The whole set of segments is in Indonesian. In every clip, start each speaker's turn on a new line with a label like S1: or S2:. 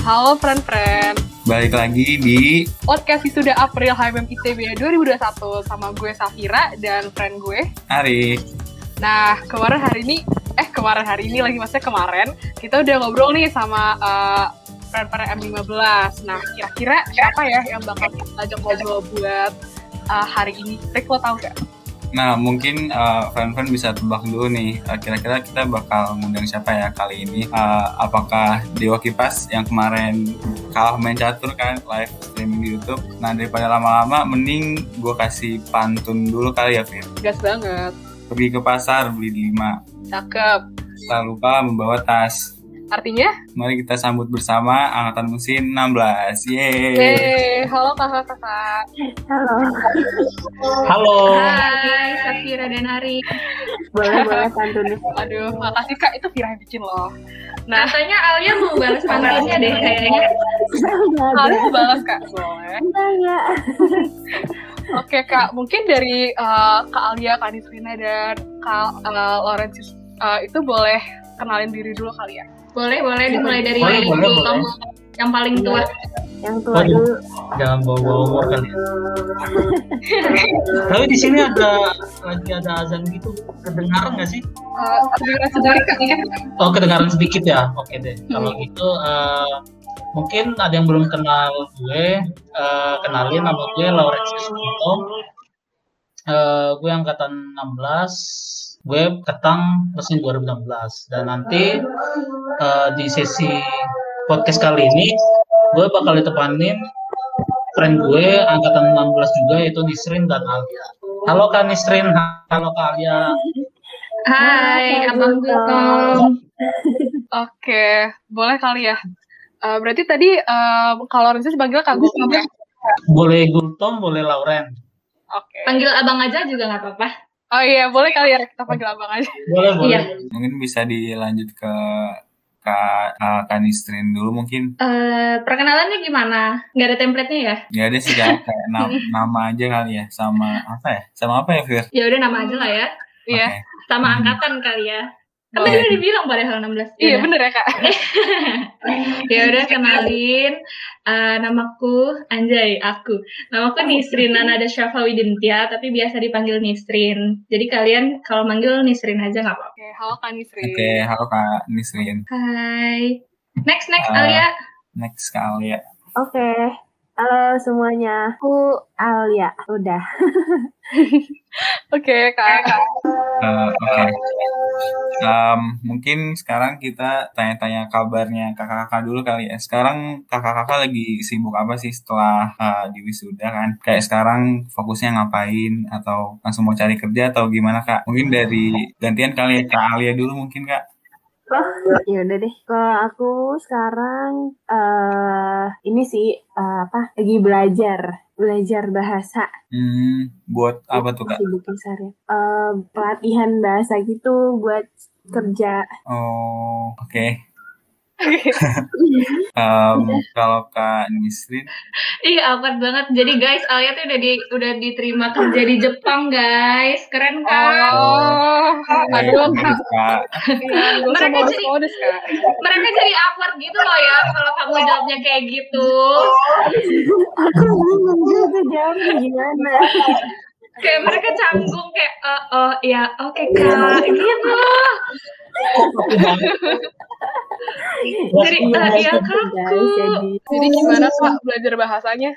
S1: Halo friend-friend,
S2: Balik lagi di
S1: podcast Wisuda April HMM ITB 2021 sama gue Safira dan friend gue.
S2: Ari.
S1: Nah, kemarin hari ini, eh kemarin hari ini lagi maksudnya kemarin, kita udah ngobrol nih sama uh, friend-friend M15. Nah, kira-kira siapa ya yang bakal kita ajak ngobrol buat uh, hari ini? Rick, lo tau gak?
S2: Nah, mungkin uh, fan-fan bisa tebak dulu nih, uh, kira-kira kita bakal ngundang siapa ya kali ini? Uh, apakah Dewa Kipas yang kemarin kalah main catur kan live streaming di YouTube? Nah, daripada lama-lama, mending gue kasih pantun dulu kali ya, Fir.
S1: Gas banget.
S2: Pergi ke pasar, beli lima.
S1: Cakep.
S2: Tak lupa membawa tas.
S1: Artinya?
S2: Mari kita sambut bersama Angkatan Mesin 16. Yeay!
S1: Yeay, halo kakak-kakak.
S3: Halo.
S2: Halo!
S4: Hai, Safira dan Ari.
S3: Boleh boleh pantunnya.
S1: Aduh, makasih kak, itu Vira yang bikin loh. Nah,
S4: Katanya Alia mau balas pantunnya deh kayaknya.
S3: Enggak ada.
S1: kalian balas kak, boleh.
S3: Enggak enggak.
S1: Oke kak, mungkin dari uh, Kak Alia, Kak Nisrina, dan Kak uh, Laurentius uh, itu boleh kenalin diri dulu kali ya?
S4: Boleh, boleh dimulai dari
S5: Boleh, boleh,
S4: Tom, yang paling tua.
S3: Yang tua
S5: Waduh.
S3: dulu.
S5: jangan bawa-bawa umur kali ya. Tapi di sini ada lagi ada azan gitu, kedengaran nggak sih?
S1: Uh, kedengeran sedikit ya?
S5: Oh kedengaran sedikit ya, oke deh. Kalau gitu eh, mungkin ada yang belum kenal gue, eh, kenalin nama gue Laurentius Pinto. Eh, gue angkatan 16, gue ketang mesin 2016 dan nanti eh, di sesi podcast kali ini gue bakal ditepanin friend gue angkatan 16 juga yaitu Nisrin dan Alia. Halo Kak Nisrin, halo Kak Alia.
S4: Hai, Abang Gultom.
S1: Oke, boleh kali ya. Uh, berarti tadi um, kalau Laurentius dipanggil Kak Gultom ya?
S5: Boleh Gultom, boleh Lauren.
S1: Oke.
S4: Panggil Abang aja juga nggak apa-apa.
S1: Oh iya, boleh kali ya kita panggil abang aja.
S5: Boleh, boleh.
S4: Iya.
S2: Mungkin bisa dilanjut ke Kak, uh, Kak Nisrin dulu mungkin.
S4: Eh, perkenalannya gimana? Nggak ada template-nya ya?
S2: Ya ada sih Kak, kayak na- nama aja kali ya, sama apa ya? Sama apa ya Fir?
S4: Ya udah nama aja lah ya.
S1: Iya.
S2: Oke.
S4: Sama
S2: Hmm.
S4: angkatan kali ya. Kan tadi udah dibilang padahal 16.
S1: Iya
S4: Udah.
S1: bener ya kak.
S4: ya udah kenalin Eh, namaku Anjay aku namaku Nisrin Nada Syafa Widintia tapi biasa dipanggil Nisrin jadi kalian kalau manggil Nisrin aja nggak apa-apa
S1: Oke, halo Kak Nisrin.
S2: Oke, halo Kak Nisrin.
S4: Hai next next
S2: Ah.
S4: Alia
S2: Next Kak Alia.
S3: Oke. Halo semuanya. Aku Alia. Udah.
S1: Oke kak.
S2: Eh, Oke. Em, mungkin sekarang kita tanya-tanya kabarnya kakak-kakak dulu kali ya. Sekarang kakak-kakak lagi sibuk apa sih setelah eh, di wisuda kan? Kayak sekarang fokusnya ngapain atau langsung mau cari kerja atau gimana kak? Mungkin dari gantian kali ya Kak Alia dulu mungkin kak.
S3: Ya udah deh. Kalau aku sekarang eh ini sih eh, apa? Lagi belajar, belajar bahasa.
S2: Hmm, buat apa tuh kak?
S3: Sibukin seharian. Eh, pelatihan bahasa gitu buat kerja.
S2: Oh, oke. Em, kalau Kak Nisrin,
S4: ih awkward banget. Jadi guys Alia tuh udah di udah diterima kerja di Jepang guys. Keren kan
S1: Oh, aduh kak.
S2: Kak,
S1: Iya, gue
S4: Mereka jadi-
S1: modus kak.
S4: mereka jadi awkward gitu loh ya kalau kamu jawabnya kayak gitu.
S3: Aku bingung juga jawabnya gimana.
S4: kayak mereka canggung kayak oh, oh ya oke kak gitu Jadi,
S3: Iya,
S4: ah, iya, kaku.
S3: guys. Jadi
S1: Jadi gimana kak belajar bahasanya?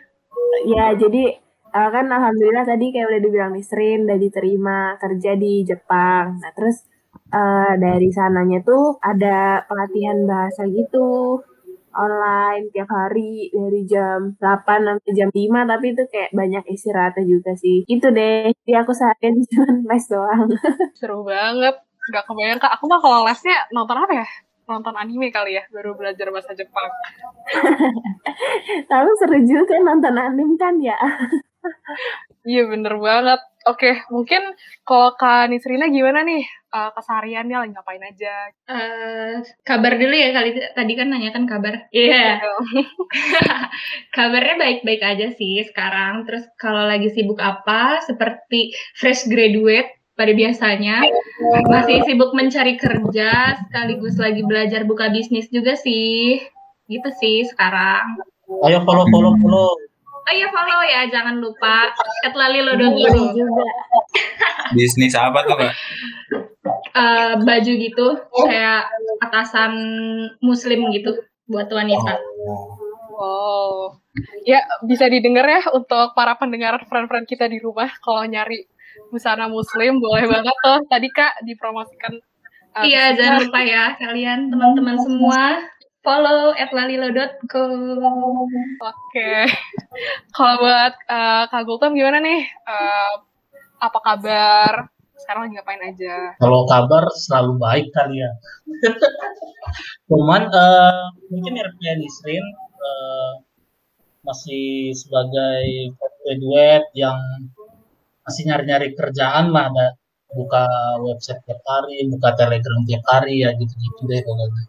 S3: Ya, jadi eh, kan alhamdulillah tadi kayak udah dibilang Nisrin udah diterima kerja di Jepang. Nah, terus eh, dari sananya tuh ada pelatihan bahasa gitu online tiap hari dari jam 8 sampai jam 5 tapi itu kayak banyak istirahatnya juga sih. Itu deh. Jadi aku seharian cuma les doang.
S1: Seru banget. Gak kebayang kak. Aku mah kalau lesnya nonton apa ya? Nonton anime kali ya. Baru belajar bahasa Jepang.
S3: Tapi seru juga nonton anime kan ya.
S1: Iya bener banget. Oke, mungkin kalau Kak Nisrina gimana nih? Eh, kesehariannya lagi ngapain aja?
S4: Eh, kabar dulu ya kali tadi kan nanya kan kabar. Iya. Kabarnya baik-baik aja sih sekarang. Terus kalau lagi sibuk apa seperti fresh graduate pada biasanya. Masih sibuk mencari kerja, sekaligus lagi belajar buka bisnis juga sih. Gitu sih sekarang.
S5: Ayo follow follow follow.
S4: Oh iya follow ya, jangan lupa. At Lalilodo
S3: Ini juga.
S2: Bisnis apa tuh kak?
S4: Eh, baju gitu, kayak atasan muslim gitu buat wanita.
S2: Oh.
S1: Wow. Ya, bisa didengar ya untuk para pendengar friend-friend kita di rumah kalau nyari busana muslim boleh banget tuh. Tadi Kak dipromosikan uh,
S4: Iya, jangan lupa ya kalian teman-teman semua follow at lalilo.co.
S1: Oke. Kalau buat uh, Kak Gultom gimana nih? Uh, apa kabar? Sekarang lagi ngapain aja?
S5: Kalau kabar selalu baik kali ya. Cuman eh, mungkin miripnya Nisrin eh, masih sebagai graduate yang masih nyari-nyari kerjaan lah ada buka website tiap hari, buka telegram tiap hari ya gitu-gitu deh pokoknya.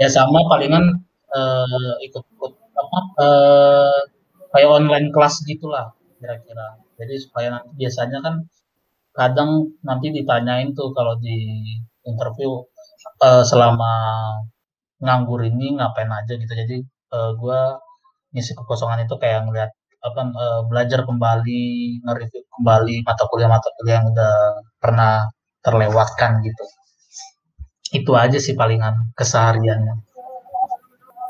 S5: Ya sama palingan eh, ikut-ikut apa eh, kayak online kelas gitulah kira-kira. Jadi supaya nanti biasanya kan kadang nanti ditanyain tuh kalau di interview eh, selama nganggur ini ngapain aja gitu jadi eh, gue ngisi kekosongan itu kayak ngeliat apa eh, belajar kembali nge-review kembali mata kuliah-mata kuliah yang udah pernah terlewatkan gitu itu aja sih palingan kesehariannya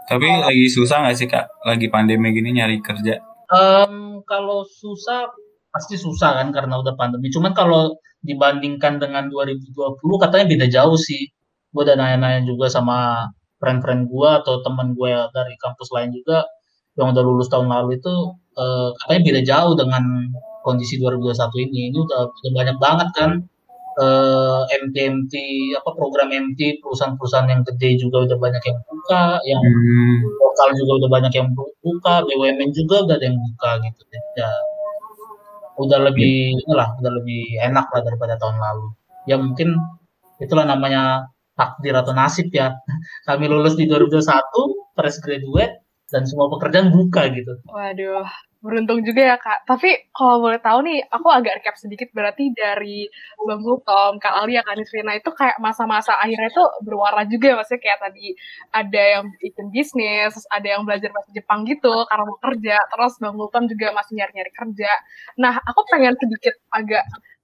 S2: Tapi lagi susah nggak sih kak? Lagi pandemi gini nyari kerja?
S5: Em, kalau susah pasti susah kan karena udah pandemi. Cuman kalau dibandingkan dengan 2020 katanya beda jauh sih. Gue udah nanya-nanya juga sama friend-friend gue atau teman gue dari kampus lain juga yang udah lulus tahun lalu itu eh, katanya beda jauh dengan kondisi 2021 ini. Ini udah, udah banyak banget kan eh, MT MT apa program MT perusahaan-perusahaan yang gede juga udah banyak yang buka, yang
S2: Hmm.
S5: lokal juga udah banyak yang buka, BUMN juga udah ada yang buka gitu. Ya, udah lebih inilah, udah lebih enak lah daripada tahun lalu. Ya mungkin itulah namanya takdir atau nasib ya. Kami lulus di 2021, fresh graduate, dan semua pekerjaan buka gitu.
S1: Waduh, beruntung juga ya Kak. Tapi kalau boleh tahu nih, aku agak recap sedikit berarti dari Bang Gultom, Kak Alia, Kak Nisrina itu kayak masa-masa akhirnya itu berwarna juga ya, maksudnya kayak tadi ada yang bikin bisnis, ada yang belajar bahasa Jepang gitu karena mau kerja, terus Bang Gultom juga masih nyari-nyari kerja. Nah, aku pengen sedikit agak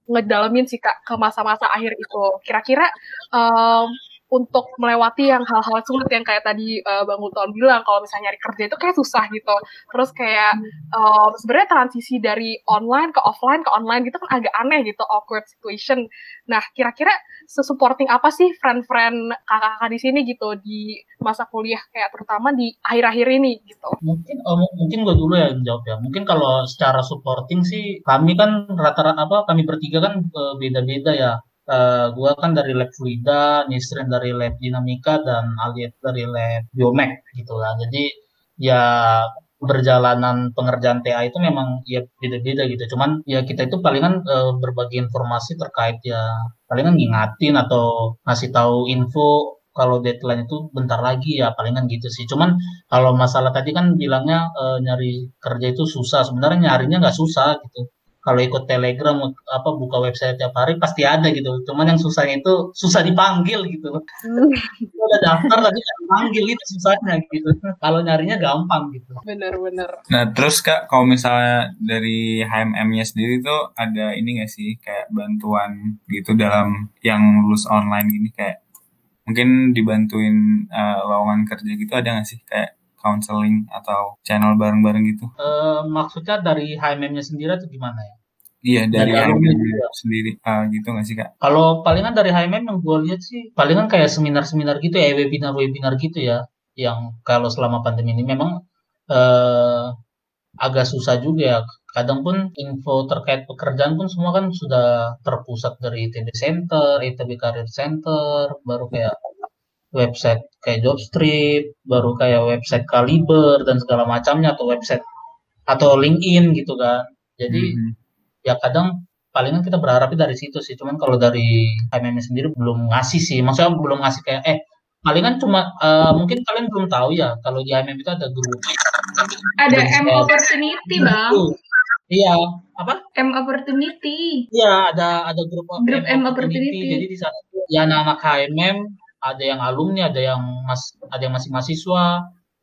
S1: ngedalamin sih Kak ke masa-masa akhir itu. Kira-kira em, untuk melewati yang hal-hal sulit yang kayak tadi eh, Bang Gultom bilang kalau misalnya nyari kerja itu kayak susah gitu. Terus kayak um, sebenarnya transisi dari online ke offline ke online gitu kan agak aneh gitu awkward situation. Nah kira-kira sesupporting apa sih friend-friend kakak-kakak di sini gitu di masa kuliah kayak terutama di akhir-akhir ini gitu.
S5: Mungkin oh, mu- mungkin gue dulu ya jawab ya. Mungkin kalau secara supporting sih kami kan rata-rata apa kami bertiga kan eh, beda-beda ya. Eh gua kan dari lab fluida, Nisrin dari lab dinamika dan Aliet dari lab biomek gitu lah. Jadi ya perjalanan pengerjaan TA itu memang ya beda-beda gitu. Cuman ya kita itu palingan eh, berbagi informasi terkait ya palingan ngingatin atau ngasih tahu info kalau deadline itu bentar lagi ya palingan gitu sih. Cuman kalau masalah tadi kan bilangnya eh, nyari kerja itu susah. Sebenarnya nyarinya nggak susah gitu. Kalau ikut Telegram apa buka website tiap hari pasti ada gitu. Cuman yang susahnya itu susah dipanggil gitu. Lu Udah daftar tapi nggak dipanggil itu susahnya gitu. Kalau nyarinya gampang gitu.
S1: Bener-bener.
S2: Nah terus kak kalau misalnya dari HMM-nya sendiri tuh ada ini nggak sih kayak bantuan gitu dalam yang lulus online gini kayak mungkin dibantuin eh, lowongan kerja gitu ada nggak sih kayak counseling atau channel bareng-bareng gitu?
S5: Eh, maksudnya dari HMM-nya sendiri atau gimana ya?
S2: Iya dari
S5: Dari alumni
S2: HMM
S5: juga.
S2: sendiri ah, gitu nggak sih kak?
S5: Kalau palingan dari HMM yang gue lihat sih, palingan kayak seminar-seminar gitu ya, webinar-webinar gitu ya, yang kalau selama pandemi ini memang eh, agak susah juga ya. Kadang pun info terkait pekerjaan pun semua kan sudah terpusat dari ITB Center, ITB Career Center, baru kayak website kayak Jobstreet, baru kayak website Kaliber dan segala macamnya atau website atau LinkedIn gitu kan. Jadi
S2: Mhm.
S5: ya kadang palingan kita berharapnya dari situ sih cuman kalau dari HMM sendiri belum ngasih sih maksudnya belum ngasih kayak eh palingan cuma eh, mungkin kalian belum tahu ya kalau di HMM itu ada grup
S4: Ada M opportunity bang.
S5: Iya, apa?
S4: M opportunity.
S5: Iya, ada ada grup
S4: Grup M Opportunity.
S5: Jadi di sana ya anak-anak HMM, ada yang alumni, ada yang mas ada yang masih mahasiswa,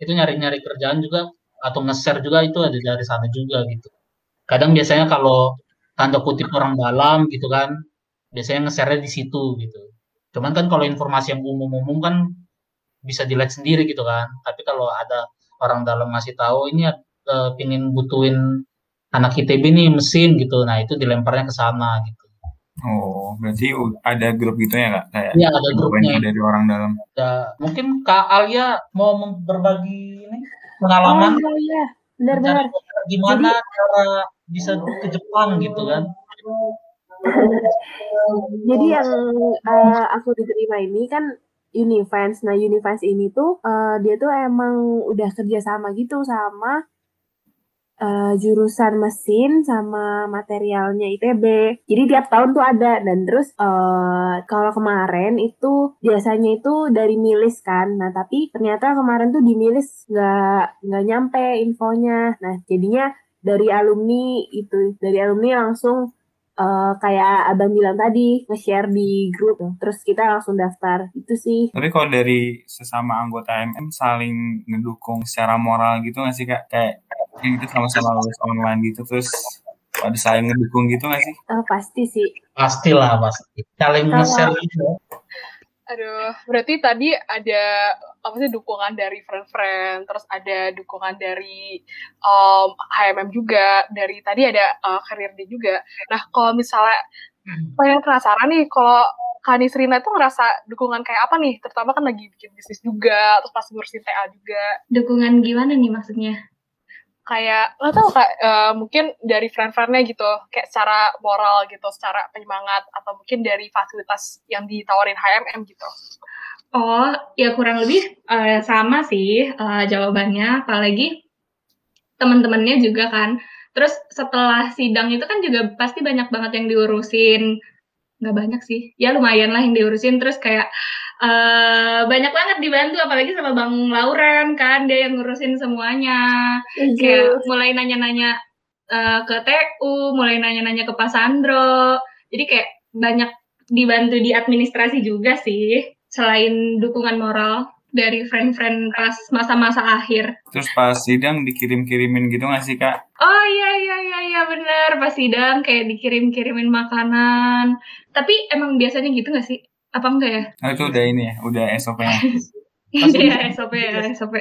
S5: itu nyari-nyari kerjaan juga atau nge-share juga itu ada dari sana juga gitu. Kadang biasanya kalau tanda kutip orang dalam gitu kan, biasanya nge-share di situ gitu. Cuman kan kalau informasi yang umum-umum kan bisa dilihat sendiri gitu kan. Tapi kalau ada orang dalam ngasih tahu ini uh, pingin butuhin anak ITB nih mesin gitu. Nah, itu dilemparnya ke sana gitu.
S2: Oh, berarti ada grup gitu ya kak? Kayak
S5: Iya, ada grupnya.
S2: dari orang dalam.
S5: Ya, mungkin Kak Alia mau berbagi ini
S3: Oh
S5: pengalaman
S3: iya iya, benar-benar.
S5: cara gimana cara bisa ke Jepang gitu kan?
S3: Jadi yang eh, aku diterima ini kan Unifans. Nah Unifans ini tuh eh, dia tuh emang udah kerja sama gitu sama eh, jurusan mesin sama materialnya ITB. Jadi tiap tahun tuh ada dan terus eh, kalau kemarin itu biasanya itu dari milis kan. Nah tapi ternyata kemarin tuh di milis nggak nggak nyampe infonya. Nah jadinya dari alumni itu dari alumni langsung eh, kayak abang bilang tadi nge-share di grup terus kita langsung daftar itu sih
S2: Tapi kalau dari sesama anggota MM saling ngedukung secara moral gitu nggak sih kak? Kayak kayak kita sama-sama lulus online gitu terus ada saling ngedukung gitu nggak sih?
S3: Eh, pasti sih
S5: Pastilah pasti. Saling nge-share gitu.
S1: Aduh, berarti tadi ada apa sih dukungan dari friend-friend, terus ada dukungan dari um, HMM juga, dari tadi ada uh, karir dia juga. Nah, kalau misalnya pengen penasaran nih, kalau Kanis Rina tuh ngerasa dukungan kayak apa nih? Terutama kan lagi bikin bisnis juga, terus pas ngurusin TA juga.
S4: Dukungan gimana nih maksudnya?
S1: Kayak, lo tau kak, eh, mungkin dari friend-friendnya gitu, kayak secara moral gitu, secara penyemangat, atau mungkin dari fasilitas yang ditawarin HMM gitu.
S4: Oh, ya kurang lebih eh, sama sih eh, jawabannya, apalagi teman-temannya juga kan. Terus setelah sidang itu kan juga pasti banyak banget yang diurusin. Nggak banyak sih, ya lumayan lah yang diurusin. Terus kayak eh, banyak banget dibantu, apalagi sama Bang Lauren kan, dia yang ngurusin semuanya. Kayak mulai nanya-nanya eh, ke TU, mulai nanya-nanya ke Pak Sandro. Jadi kayak banyak dibantu di administrasi juga sih, selain dukungan moral dari friend-friend pas masa-masa akhir.
S2: Terus pas sidang dikirim-kirimin gitu nggak sih kak?
S4: Oh iya iya iya iya bener pas sidang kayak dikirim-kirimin makanan. Tapi emang biasanya gitu gak sih? Apa enggak ya?
S2: Oh, itu udah ini ya, udah SOP-nya.
S4: Iya SOP ya SOP.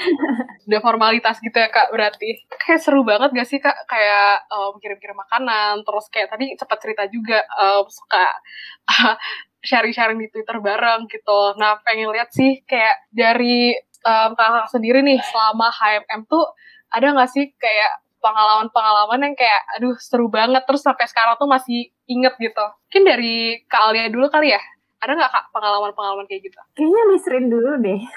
S1: udah formalitas gitu ya kak berarti kayak seru banget gak sih kak kayak um, kirim-kirim makanan terus kayak tadi sempat cerita juga um, suka sharing-sharing di Twitter bareng gitu nah pengen lihat sih kayak dari um, kakak sendiri nih selama HMM tuh ada gak sih kayak pengalaman-pengalaman yang kayak aduh seru banget terus sampai sekarang tuh masih inget gitu mungkin dari Kak Alia dulu kali ya ada nggak kak pengalaman-pengalaman kayak gitu?
S3: kayaknya Nisrin dulu deh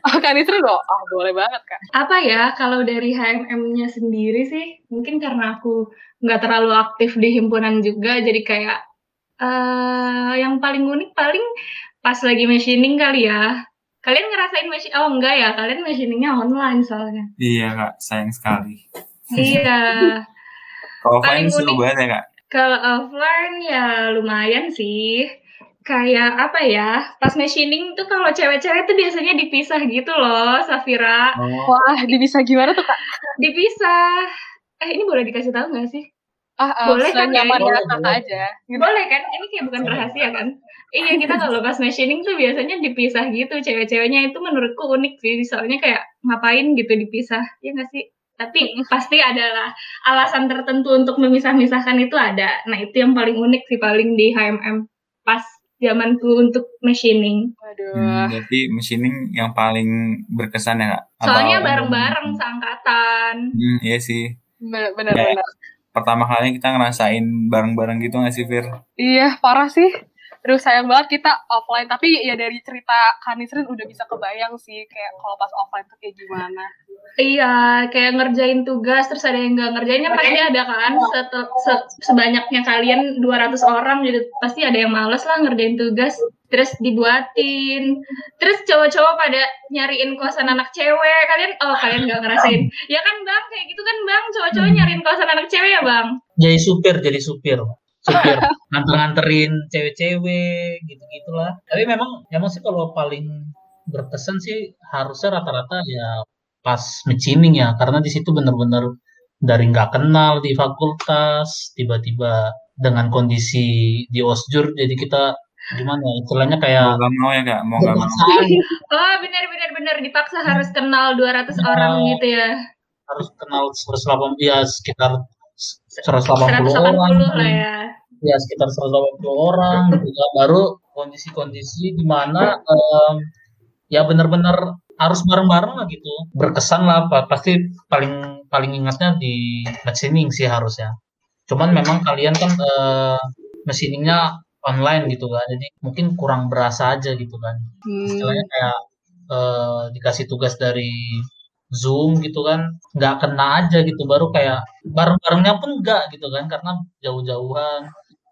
S1: Oh, Kak Nisri loh, oh boleh banget kak.
S4: Apa ya kalau dari HMM-nya sendiri sih mungkin karena aku nggak terlalu aktif di himpunan juga jadi kayak eh yang paling unik paling pas lagi machining kali ya. Kalian ngerasain machine? Oh enggak ya, kalian machiningnya online soalnya.
S2: Iya kak, sayang sekali.
S4: iya.
S2: Kalau
S4: Paling
S2: offline seru
S4: unik.
S2: banget ya kak.
S4: Kalau offline ya lumayan sih. Kayak apa ya? Pas machining tuh kalau cewek-cewek tuh biasanya dipisah gitu loh, Safira.
S2: Oh,
S1: Wah, bisa gimana tuh kak?
S4: Dipisah. Eh ini boleh dikasih tahu nggak sih?
S1: Ah,
S4: Boleh kan ya?
S5: Boleh, boleh.
S1: aja. Gitu.
S4: Boleh kan? Ini kayak bukan rahasia kan? Iya kita kalau pas machining tuh biasanya dipisah gitu. Cewek-ceweknya itu menurutku unik sih. Soalnya kayak ngapain gitu dipisah. Ya nggak sih? Tapi pasti adalah alasan tertentu untuk memisah-misahkan itu ada. Nah itu yang paling unik sih paling di HMM pas zamanku untuk machining.
S1: Waduh.
S2: hmm, berarti machining yang paling berkesan ya kak? Atau-
S4: Soalnya bareng-bareng seangkatan.
S2: Hmm, iya sih.
S1: Bener.
S2: Pertama kali kita ngerasain bareng-bareng gitu nggak sih Fir?
S1: Iya, parah sih. Aduh, sayang banget kita offline. Tapi ya dari cerita Kanisrin udah bisa kebayang sih kayak kalau pas offline tuh kayak gimana.
S4: Iya, kayak ngerjain tugas terus ada yang nggak ngerjainnya pasti ada kan. Setel- se- sebanyaknya kalian 200 orang jadi pasti ada yang males lah ngerjain tugas. terus dibuatin terus cowok-cowok pada nyariin kosan anak cewek kalian oh kalian nggak ngerasain ya kan bang kayak gitu kan bang cowok-cowok nyariin kosan anak cewek ya bang
S5: jadi supir jadi supir supir nganter-nganterin cewek-cewek gitu gitulah tapi memang memang sih kalau paling berkesan sih harusnya rata-rata ya pas machining ya. Karena di situ benar-benar dari nggak kenal di fakultas tiba-tiba dengan kondisi di osjur jadi kita gimana ya, istilahnya kayak
S2: mau gak mau ya kak? Mau gak mau.
S4: Oh benar benar benar dipaksa harus kenal 200 orang
S5: Kenal.
S4: gitu ya.
S5: Harus kenal 180 ya sekitar 180 orang.
S4: 180 lah ya
S5: ya sekitar 180 orang gitu kan baru kondisi-kondisi di mana em, ya benar-benar harus bareng-bareng lah gitu. Berkesan lah Pak. pasti paling paling ingatnya di machining sih harusnya. Cuman memang kalian kan eh, machiningnya online gitu kan. Jadi mungkin kurang berasa aja gitu kan.
S1: Hmm.
S5: istilahnya kayak eh, dikasih tugas dari Zoom gitu kan nggak kena aja gitu. Baru kayak bareng-barengnya pun enggak gitu kan karena jauh-jauhan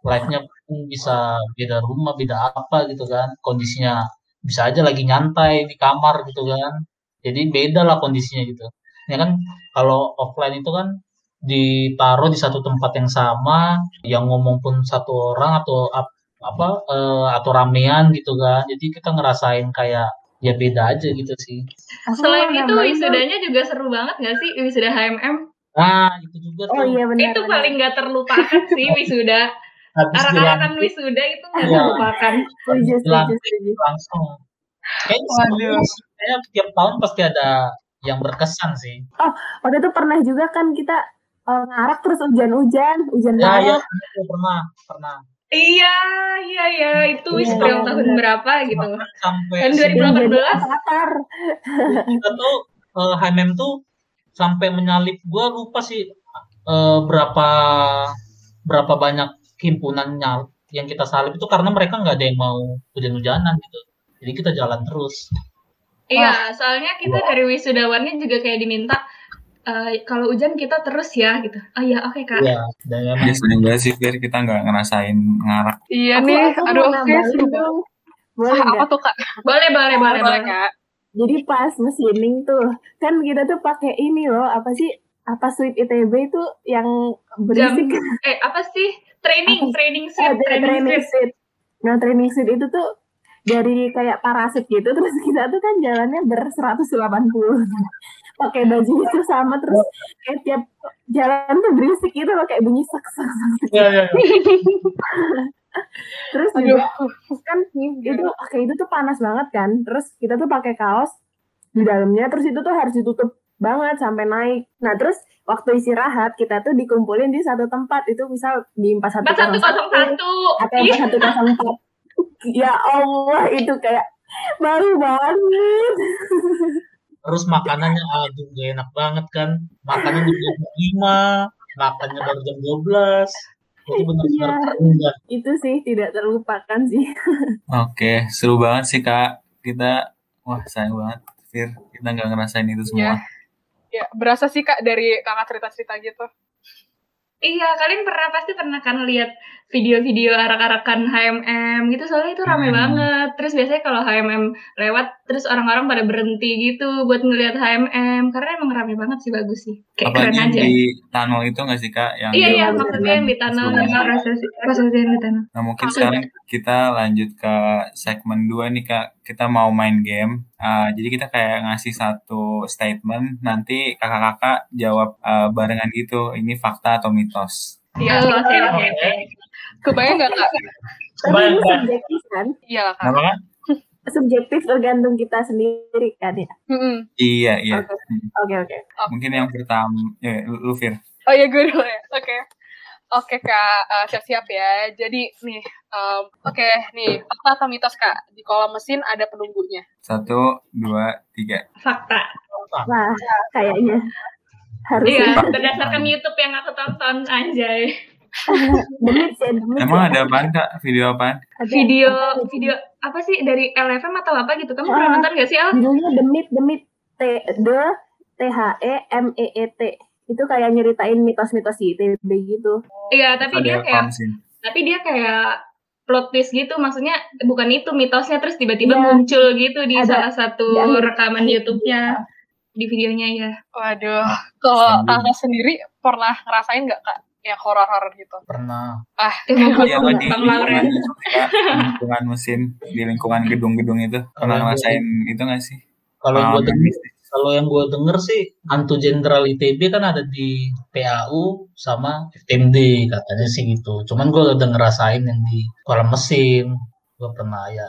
S5: live-nya pun bisa beda rumah beda apa gitu kan. Kondisinya bisa aja lagi nyantai di kamar gitu kan. Jadi beda lah kondisinya gitu. Ya kan kalau offline itu kan ditaruh di satu tempat yang sama yang ngomong pun satu orang atau ap- apa eh, atau ramean gitu kan. Jadi kita ngerasain kayak ya beda aja gitu sih.
S4: Selain itu wisudanya juga seru banget gak sih? Wisuda HMM
S5: nah itu juga
S3: Oh
S5: tuh.
S3: iya benar.
S4: itu
S3: benar.
S4: paling gak terlupakan sih wisuda arak-arakan wisuda itu gak
S5: Iya.
S4: terlupakan.
S3: Setuju, setuju,
S5: langsung. Kayaknya kayaknya tiap tahun pasti ada yang berkesan sih.
S3: Waktu itu pernah juga kan kita eh, ngarak terus hujan-hujan, hujan
S5: ya ya
S3: banget.
S5: itu pernah pernah
S4: iya iya iya. Itu
S3: Iya,
S4: wisuda yang tahun
S3: benar.
S4: berapa gitu.
S5: Bahkan sampai
S4: Tahun
S5: si-
S4: 2018.
S3: Jadi Avatar.
S5: kita tuh eh, HMM tuh sampai menyalip. Gua lupa sih eh, berapa berapa banyak himpunannya yang kita salip itu karena mereka nggak ada yang mau hujan-hujanan gitu jadi kita jalan terus
S4: Iya, soalnya kita dari wisudawannya juga kayak diminta eh, kalau hujan kita terus ya gitu. Oh iya, oke kak.
S5: ya dan
S2: ya seneng banget sih Fir kita nggak ngerasain ngarak
S1: Iya
S3: Aku,
S1: nih,
S3: aku
S1: aduh oke
S3: dong. Boleh
S1: Ah, apa tuh kak?
S4: Boleh, boleh, boleh, boleh.
S1: kak.
S3: Jadi pas machining tuh, kan kita tuh pakai ini loh, apa sih? Apa suite ITB itu yang
S4: Jam,
S3: berisik?
S4: eh apa sih? Training, training
S3: Eh,
S4: suite,
S3: dari
S4: training
S3: training
S4: suite.
S3: suite. Nah, training suite itu tuh dari kayak parasit gitu, terus kita tuh kan jalannya ber 180. pakai baju itu sama terus kayak tiap jalan tuh berisik gitu loh kayak bunyi sak sak sak.
S5: ya ya, ya.
S3: Terus
S1: Aduh.
S3: juga kan itu kayak itu tuh panas banget kan. Terus kita tuh pakai kaos di dalamnya terus itu tuh harus ditutup banget sampai naik. Nah, terus waktu istirahat kita tuh dikumpulin di satu tempat itu misal di 4101
S4: 4101.
S3: atau
S4: Ih,
S3: 4104. ya Allah, itu kayak baru banget.
S5: terus makanannya aduh gak enak banget kan makannya di jam 5 makannya baru jam 12 itu benar-benar
S3: Iya.
S5: terendah
S3: Itu sih tidak terlupakan sih.
S2: Oke, seru banget sih kak. Kita, wah sayang banget, Fir. Kita nggak ngerasain itu semua.
S1: Ya, berasa sih kak dari kakak cerita-cerita gitu.
S4: Iya, kalian pernah pasti pernah kan lihat video-video arak-arakan HMM gitu soalnya itu rame
S2: Hmm.
S4: banget. Terus biasanya kalau HMM lewat terus orang-orang pada berhenti gitu buat ngelihat HMM karena emang rame banget sih bagus sih. Kayak
S2: Apalagi
S4: keren aja.
S2: di tunnel itu nggak sih kak? Yang
S4: Iya iya maksudnya yang di prosesi prosesi yang di tanah.
S2: Nah mungkin sekarang kita lanjut ke segmen 2 nih kak. Kita mau main game. Ah, jadi kita kayak ngasih satu statement. Nanti kakak-kakak jawab ah, barengan gitu. Ini fakta atau mitos.
S1: Iya,
S4: oke oke.
S1: Kebayang nggak kak?
S5: Baik.
S3: subjektif kan?
S1: Iya kak.
S2: Kenapa kak?
S3: Subjektif tergantung kita sendiri kan ya.
S1: Mm-mm.
S2: Iya iya.
S3: Oke.
S2: Hmm.
S3: Oke oke.
S2: Mungkin yang pertama, ya, lu, lu, Fir.
S1: Oh iya gue dulu ya. Oke. Oke kak, Eh, siap-siap ya. Jadi nih, em, oke nih fakta atau mitos kak di kolam mesin ada penunggunya.
S2: Satu, dua, tiga.
S4: Fakta.
S3: Wah, kayaknya harus
S4: Iya, berdasarkan YouTube yang aku tonton anjay.
S3: demit demit
S2: Emang ada apaan kak? Video apaan?
S3: Ada-
S4: Video video apa sih dari LFM atau apa gitu? Kamu
S3: Ah.
S4: pernah nonton gak sih Al?
S3: judulnya demit demit t d t h e m e e t itu kayak nyeritain mitos-mitos ITB gitu.
S4: Iya, tapi dia kayak tapi dia kayak plot twist gitu maksudnya bukan itu mitosnya terus tiba-tiba
S3: Iya.
S4: muncul gitu di
S3: Ada.
S4: salah satu rekaman YouTube-nya di videonya ya
S1: Waduh, kalau kakak sendiri pernah ngerasain nggak kak yang horor-horor gitu?
S5: Pernah.
S1: Ah,
S2: Iya,
S4: potong
S2: di
S4: Bang
S2: lingkungan, ya, di lingkungan mesin, di lingkungan gedung-gedung itu. Pernah
S5: Kalau
S2: ngerasain itu nggak sih?
S5: Kalau yang gue denger, kalau yang gue denger sih Hantu Jenderal ITB kan ada di PAU sama FTMD katanya sih gitu. Cuman gue udah ngerasain yang di kolam mesin. Gue pernah ya.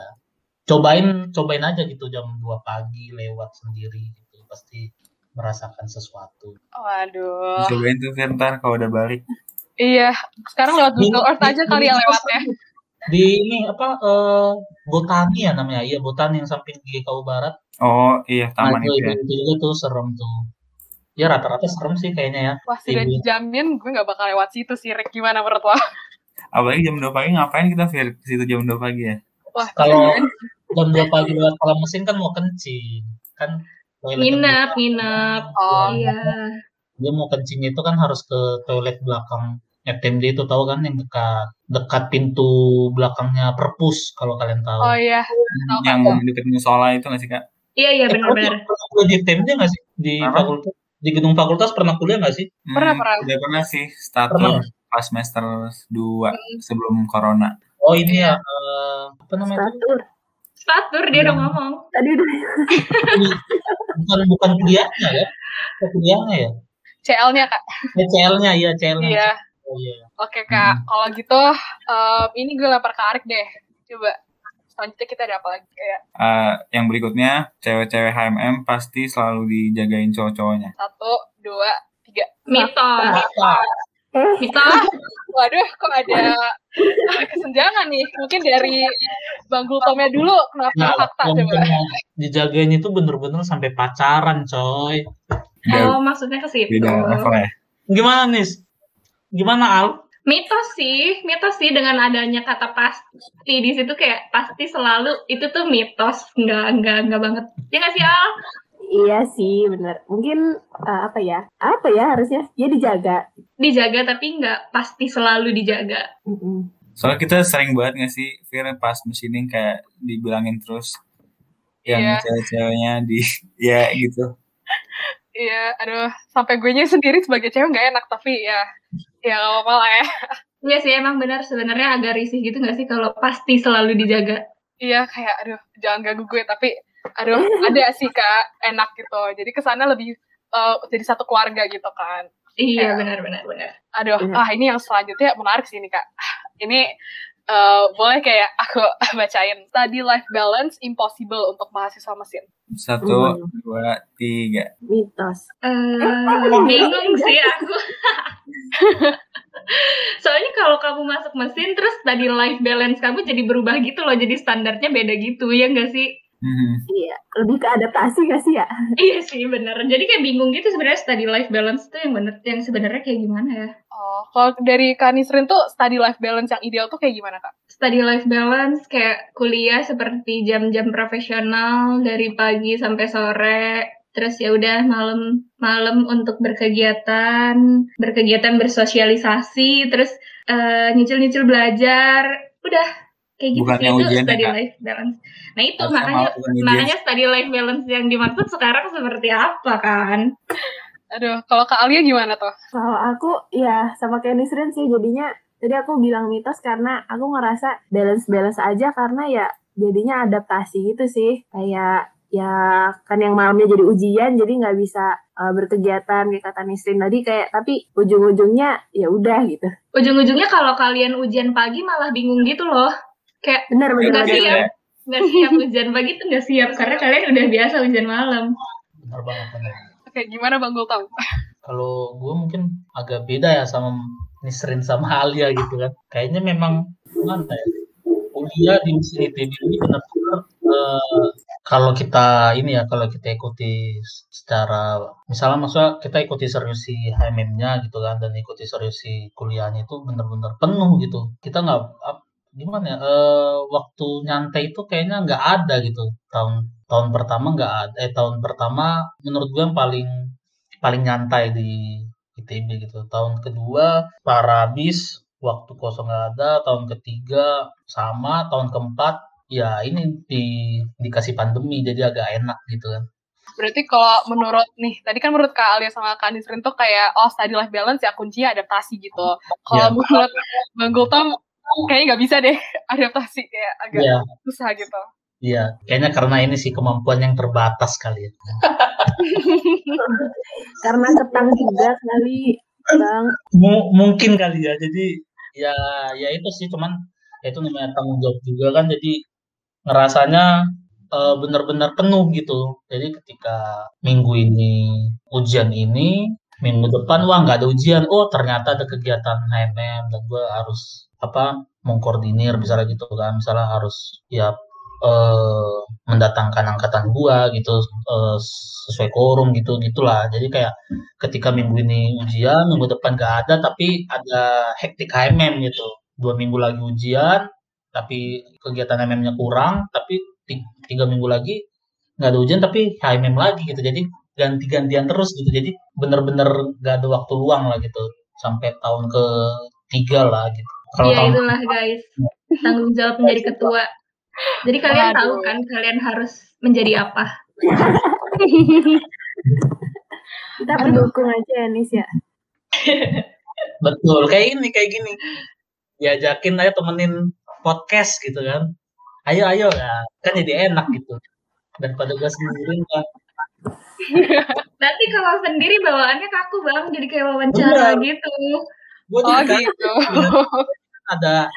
S5: Cobain cobain aja gitu jam 2 pagi lewat sendiri gitu. Pasti merasakan sesuatu.
S1: waduh.
S2: Cobain tuh ntar kalau udah balik.
S1: Iya, sekarang lewat Google Earth aja kali ya lewatnya.
S5: Di ini apa eh, Botani ya namanya? Iya, Botani yang samping GKU Barat.
S2: Oh iya,
S5: Nah,
S2: taman
S5: itu,
S2: itu ya.
S5: itu juga tuh serem tuh. Ya rata-rata serem sih kayaknya ya.
S1: Wah, sudah
S5: Iya.
S1: dijamin gue nggak bakal lewat situ sih, Rick. Gimana menurut lo?
S2: Apalagi jam 2 pagi ngapain kita Fir? Ke situ jam 2 pagi ya?
S1: Wah,
S5: Kalau jam 2 pagi lewat kolam mesin kan mau kencing. Kan
S4: nginep nginep
S1: Oh,
S4: iya
S5: Dia mau kencing itu kan harus ke toilet belakang FTMD itu tahu kan yang dekat dekat pintu belakangnya perpus kalau kalian tahu.
S1: oh iya. Tahu kan,
S2: Yang
S1: Kak?
S2: deket musola itu nggak sih kak?
S4: iya iya
S5: Eh,
S4: benar-benar
S5: pernah di FTMD nggak sih? Di
S2: Apa?
S5: fakultas di gedung fakultas pernah kuliah nggak sih?
S1: Pernah,
S2: Hmm,
S1: pernah.
S2: Udah pernah sih
S5: Pernah.
S2: pas semester 2 sebelum corona.
S5: Oh ini ya eh, apa namanya?
S3: Statur.
S4: statur dia udah ngomong
S3: Tadi udah
S5: Bukan bukan kuliahnya ya? Kuliahnya ya?
S1: CL-nya, Kak.
S5: Eh, CL-nya iya CL-nya.
S1: Iya.
S5: Oh iya.
S1: Oke, Kak. Kalau gitu, em, ini gue lempar ke Arik deh. Coba. Selanjutnya kita ada apa lagi? Kayak
S2: Eh, yang berikutnya cewek-cewek HMM pasti selalu dijagain cowok-cowoknya.
S1: satu, dua, tiga.
S4: mitos mitos
S1: Waduh, kok ada kesenjangan nih? Mungkin dari Bang Gultomnya dulu. Kenapa
S5: Nah,
S1: fakta coba?
S5: dijagain itu bener-bener sampai pacaran, coy.
S2: Beda,
S4: oh maksudnya ke situ
S2: beda level ya.
S5: Gimana nih? Gimana Al?
S4: mitos sih mitos sih dengan adanya kata pasti di situ kayak pasti selalu itu tuh mitos nggak nggak nggak banget ya nggak sih Al
S3: iya sih bener. Mungkin eh, apa ya? Apa ya harusnya? Ya dijaga.
S4: dijaga tapi nggak pasti selalu dijaga
S3: Mm-mm.
S2: Soalnya kita sering banget nggak sih, Fir, pas mesin kayak dibilangin terus yang
S1: Iya.
S2: cewek-ceweknya di ya gitu.
S1: Iya, aduh. Sampai gue nya sendiri sebagai cewek nggak enak. Tapi ya, ya nggak apa-apa lah ya.
S4: Iya sih emang benar sebenarnya agak risih gitu nggak sih kalau pasti selalu dijaga
S1: Iya, kayak aduh, jangan ganggu gue. Tapi, aduh, ada sih, Kak. Enak gitu. Jadi ke sana lebih eh, jadi satu keluarga gitu kan.
S4: iya
S1: Ya.
S4: benar benar benar
S1: Aduh,
S3: Iya.
S1: ah ini yang selanjutnya menarik sih ini kak. Ini eh, boleh kayak aku bacain. Study life balance impossible untuk mahasiswa mesin.
S2: Satu,
S3: Hmm.
S2: dua, tiga.
S3: Mitos.
S4: Eh, bingung sih aku soalnya kalau kamu masuk mesin terus tadi life balance kamu jadi berubah gitu loh jadi standarnya beda gitu ya nggak sih
S2: Mhm.
S3: Iya. Lebih ke adaptasi gak sih ya?
S4: iya sih bener jadi kayak bingung gitu sebenarnya study life balance tuh yang bener yang sebenarnya kayak gimana ya
S1: Oh, kalau dari Kak Nisrin tuh study life balance yang ideal tuh kayak gimana kak?
S4: study life balance kayak kuliah seperti jam-jam profesional dari pagi sampai sore. Terus ya udah malam malam untuk berkegiatan berkegiatan bersosialisasi terus eh, nyicil-nyicil belajar. Udah kayak gitu
S2: Bukannya
S4: itu
S2: ujian ya,
S4: study
S2: Kak?
S4: life balance. Nah itu makanya makanya study life balance yang dimaksud sekarang seperti apa kan
S1: Aduh, kalau Kak Alia gimana tuh?
S3: Kalau aku ya sama kayak Nisrin sih jadinya tadi aku bilang mitos karena aku ngerasa balance-balance aja karena ya jadinya adaptasi gitu sih. Kayak ya kan yang malamnya jadi ujian jadi nggak bisa uh, berkegiatan kayak kata Nisrin tadi kayak tapi ujung-ujungnya ya udah gitu.
S4: ujung-ujungnya kalau kalian ujian pagi malah bingung gitu loh kayak
S3: Benar benar.
S4: Siap. nggak siap ujian pagi tuh nggak siap karena kalian udah biasa ujian malam
S5: Benar banget. benar.
S1: Oke, gimana Bang Gultom?
S5: Kalau gue mungkin agak beda ya sama Nisrin sama Alia gitu kan. Kayaknya memang gimana ya? Kuliah di mesin ITB ini benar-benar eh, kalau kita ini ya kalau kita ikuti secara misalnya maksudnya kita ikuti serius si HMM-nya gitu kan dan ikuti serius si kuliahnya itu benar-benar penuh gitu. Kita nggak gimana ya eh, waktu nyantai itu kayaknya nggak ada gitu tahun tahun pertama nggak ada eh tahun pertama menurut gue yang paling paling nyantai di ITB gitu tahun kedua para bis waktu kosong nggak ada, tahun ketiga sama, tahun keempat ya ini di dikasih pandemi jadi agak enak gitu kan.
S1: Berarti kalau menurut nih, tadi kan menurut Kak Alia sama Kak Nisrin tuh kayak oh study life balance ya kuncinya adaptasi gitu. Kalau
S5: Iya.
S1: menurut Bang Gultom kayaknya nggak bisa deh adaptasi kayak agak
S5: Iya,
S1: susah gitu.
S5: Iya. Kayaknya karena ini sih kemampuan yang terbatas kali ya.
S3: Karena ketang juga kali, Bang.
S5: Mu- mungkin kali ya. Jadi ya ya itu sih cuman ya itu namanya tanggung jawab juga kan jadi ngerasanya eh, benar-benar penuh gitu. Jadi ketika minggu ini ujian ini, minggu depan wah nggak ada ujian. Oh ternyata ada kegiatan HMM dan gue harus apa mengkoordinir misalnya gitu kan. Misalnya harus ya eh, mendatangkan angkatan gua gitu eh, sesuai quorum gitu gitulah. Jadi kayak ketika minggu ini ujian, minggu depan gak ada, tapi ada hektik HMM gitu. Dua minggu lagi ujian, tapi kegiatan HMM-nya kurang, tapi ti- tiga minggu lagi nggak ada ujian, tapi HMM lagi gitu. Jadi ganti-gantian terus gitu. Jadi bener-bener gak ada waktu luang lah gitu. Sampai tahun ke tiga lah gitu. Kalau
S4: Ya
S5: tahun
S4: itulah guys, tanggung jawab menjadi ketua. Jadi kalian tahu
S1: Waduh.
S4: kan kalian harus menjadi apa.
S3: Kita pendukung aja ya, Nis ya.
S5: betul kayak ini kayak gini. Diajakin aja temenin podcast gitu kan. Ayo ayo ya, kan jadi enak gitu. Daripada gue sendiri kan.
S4: Nanti kalau sendiri bawaannya kaku bang, jadi kayak wawancara
S5: Bener.
S4: gitu.
S5: Gue
S1: Oh gitu.
S5: ada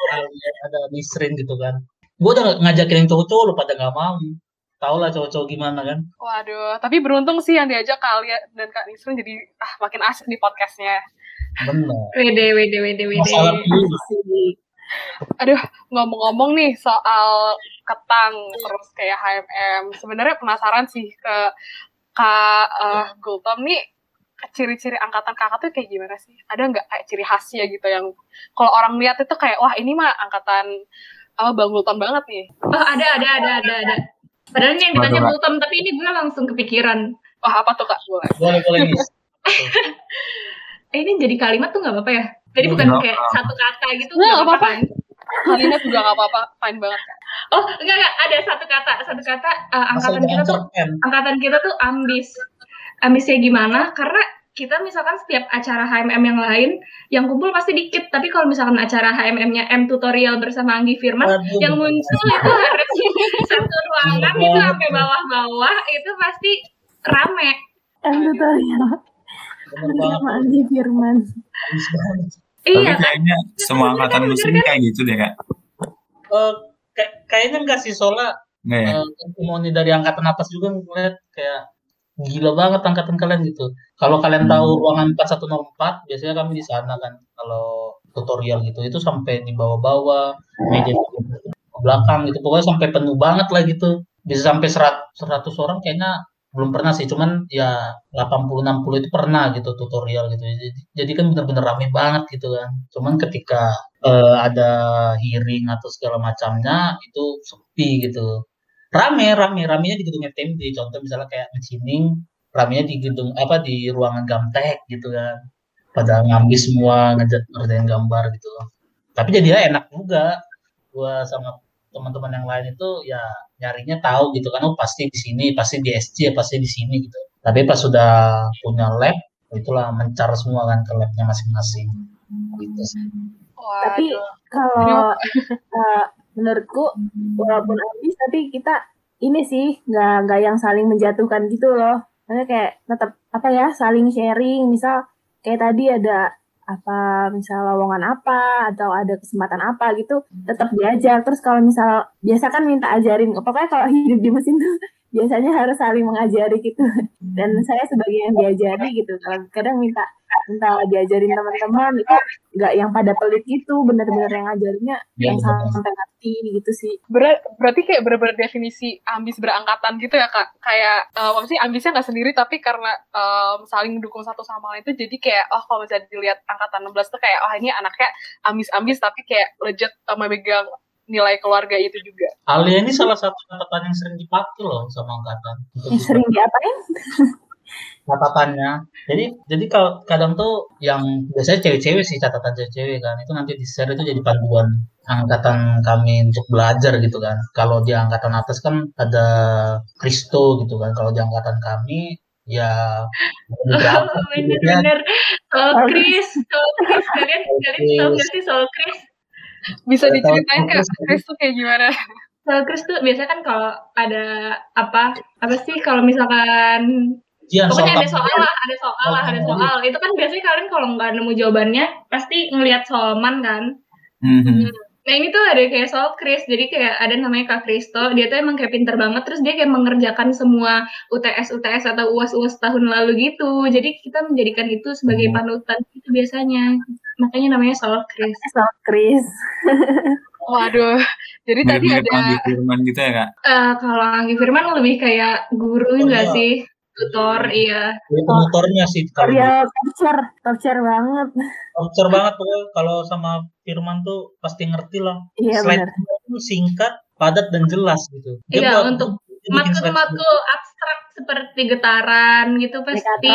S5: ada Nisrin gitu kan. Gue udah ngajakin yang cowok-cowok lu pada nggak mau. Tau lah cowok-cowok gimana kan.
S1: Waduh, tapi beruntung sih yang diajak Kak Alia dan Kak Nisrin jadi ah makin asik nih podcastnya.
S5: Bener.
S4: Wede, wede, wede, wede.
S1: Aduh, ngomong-ngomong nih soal ketang terus kayak HMM, sebenarnya penasaran sih ke Kak eh, Gultom nih ciri-ciri angkatan kakak tuh kayak gimana sih? Ada nggak kayak ciri khasnya gitu yang kalau orang lihat itu kayak wah ini mah angkatan apa Bang Gultom banget nih.
S4: Oh ada, ada, ada, ada, ada. Padahal ini yang ditanya. Bultom, tapi ini gue langsung kepikiran.
S1: Wah apa tuh Kak? Boleh.
S5: Boleh boleh.
S4: Eh, ini jadi kalimat tuh nggak apa-apa ya? Jadi bukan kayak satu kata gitu,
S1: Nggak apa-apa.
S4: kan?
S1: Kalimat juga nggak apa-apa, fine banget Kak.
S4: Oh, enggak, enggak. Ada satu kata, satu kata. eh,
S5: Asal
S4: angkatan kita tuh, angkatan kita tuh ambis. Ambisnya gimana? Karena kita misalkan setiap acara HMM yang lain, yang kumpul pasti dikit. Tapi kalau misalkan acara HMM-nya M tutorial bersama Anggi Firman,
S5: Waduh,
S4: yang muncul itu harus satu ruangan itu sampai bawah-bawah itu pasti rame.
S3: Kan tutorial sama Andi Firman.
S4: Iya kan?
S2: kayaknya semua angkatan muslim kayak gitu deh kak.
S5: Eh, kayak- kayaknya enggak sih soalnya
S2: Enggak ya?
S5: eh, testimoni dari angkatan atas juga ngeliat kayak gila banget angkatan kalian gitu. Kalau kalian tahu
S2: Hmm.
S5: ruangan 4104, biasanya kami di sana kan kalau tutorial gitu itu sampai di bawah-bawah, meja di belakang gitu. Pokoknya sampai penuh banget lah gitu. Bisa sampai 100, 100 orang kayaknya belum pernah sih, cuman ya 80 60 itu pernah gitu tutorial gitu. Jadi, jadi kan bener-bener rame banget gitu kan. Cuman ketika eh, ada hearing atau segala macamnya itu sepi gitu rame rame ramenya di gedung FTMD contoh misalnya kayak mencining ramenya di gedung apa di ruangan gamtek gitu kan. Pada ngambil semua ngerjain gambar gitu tapi jadinya enak juga. Gua sama teman-teman yang lain itu ya nyarinya tahu gitu kan. Oh pasti di sini pasti di SC pasti di sini gitu. Tapi pas sudah punya lab itulah mencar semua kan ke labnya masing-masing. Gitu sih.
S3: Tapi
S1: Waduh.
S3: kalau eh, menurutku walaupun habis tapi kita ini sih nggak nggak yang saling menjatuhkan gitu loh. Maksudnya kayak tetap apa ya saling sharing. Misal kayak tadi ada apa misal lowongan apa atau ada kesempatan apa gitu tetap diajar terus kalau misal biasa kan minta ajarin pokoknya kalau hidup di mesin tuh biasanya harus saling mengajari gitu. Dan saya sebagai yang diajari gitu kadang minta minta diajarin teman-teman itu nggak yang pada pelit gitu bener-bener yang ngajarinnya
S5: Iya,
S3: yang sampai ngerti gitu sih.
S1: Ber- berarti kayak bener-bener definisi ambis berangkatan gitu ya kak? Kayak uh, maksudnya ambisnya nggak sendiri tapi karena um, saling mendukung satu sama lain itu jadi kayak oh kalau misalnya dilihat angkatan 16 tuh kayak oh ini anaknya ambis-ambis tapi kayak legit uh, memegang nilai keluarga itu juga
S5: Alia ini salah satu angkatan yang sering dipakai loh sama angkatan.
S3: Yang sering diapain
S5: catatannya. Jadi jadi kalau kadang tuh yang biasanya cewek-cewek sih catatan cewek-cewek kan itu nanti di share itu jadi panduan angkatan kami untuk belajar gitu kan. Kalau di angkatan atas kan ada Kristo gitu kan. Kalau di angkatan kami ya
S4: bener-bener soal Chris kalian kalian tahu nggak sih soal Chris?
S1: Bisa diceritain kak, Chris tuh kayak gimana?
S4: Soal Chris tuh biasanya kan kalau ada apa apa sih kalau misalkan
S5: Ujian
S4: pokoknya ada soal lah, ada soal lah, ada soal. Itu kan biasanya kalian kalau nggak nemu jawabannya pasti ngelihat soalman kan.
S2: Mhm.
S4: Nah ini tuh ada kayak soal Chris, jadi kayak ada namanya Kak Kristo, dia tuh emang kayak pinter banget, terus dia kayak mengerjakan semua UTS-UTS atau UAS-UAS tahun lalu gitu, jadi kita menjadikan itu sebagai
S5: Hmm.
S4: panutan itu biasanya, makanya namanya soal Chris.
S3: So, Chris.
S1: Waduh, jadi tadi
S2: Mirip-mirip
S1: ada
S2: Anggi Firman gitu ya kak?
S4: Eh kalau Anggi Firman lebih kayak guru
S5: Oh,
S4: enggak
S5: iya.
S4: sih? Tutor, iya.
S5: Itu motornya sih kalau
S3: Real capture, capture banget.
S5: Voucher banget tuh kalau sama Firman tuh pasti ngerti lah.
S3: Iya
S5: Slide itu singkat, padat dan jelas gitu.
S4: Iya, untuk Matkul-matkul abstrak seperti getaran gitu pasti.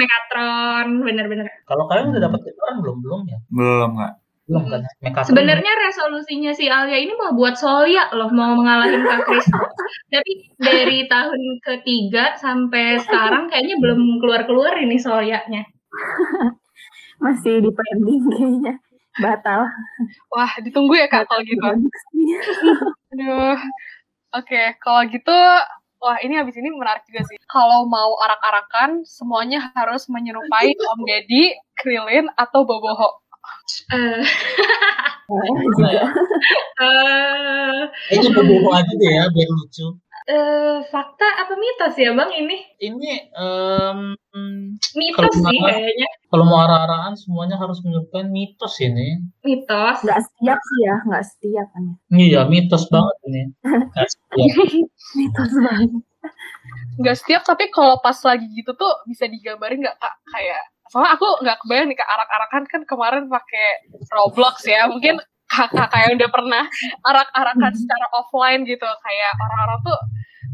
S4: Mekatron, bener-bener.
S5: Kalau kalian udah dapat getaran belum belum ya?
S2: Belum kak.
S5: Belum kan? ya? Mekatron.
S4: Sebenarnya resolusinya si Alia ini mau buat Solia loh, mau mengalahin Kak Kristo. Tapi dari tahun ketiga sampai sekarang kayaknya belum keluar-keluar ini Solianya.
S3: Masih di pending kayaknya. Batal.
S1: Wah, ditunggu ya kak kalau gitu. Aduh. Oke, kalau gitu, wah ini habis ini menarik juga sih. Kalau mau arak-arakan, semuanya harus menyerupai Om Deddy, Krilin, atau Boboho.
S4: Eh,
S3: juga.
S4: eh,
S5: Ini bobo aja deh ya biar lucu.
S4: Eh, fakta apa mitos ya bang ini?
S5: Ini em,
S4: Mitos
S5: Kalau
S4: sih kayaknya.
S5: kalau mau arah-arahan semuanya harus menyerupai mitos ini.
S4: Mitos.
S3: Nggak setiap sih ya, nggak setiap kan ya.
S5: Iya, mitos banget ini. Setiap.
S3: Mitos banget.
S1: Nggak setiap, tapi kalau pas lagi gitu tuh bisa digambarin nggak kak? Kayak, soalnya aku nggak kebayang nih kak arak-arakan kan kemarin pakai Roblox ya. Mungkin kakak kayak udah pernah arak-arakan secara offline gitu. Kayak orang-orang tuh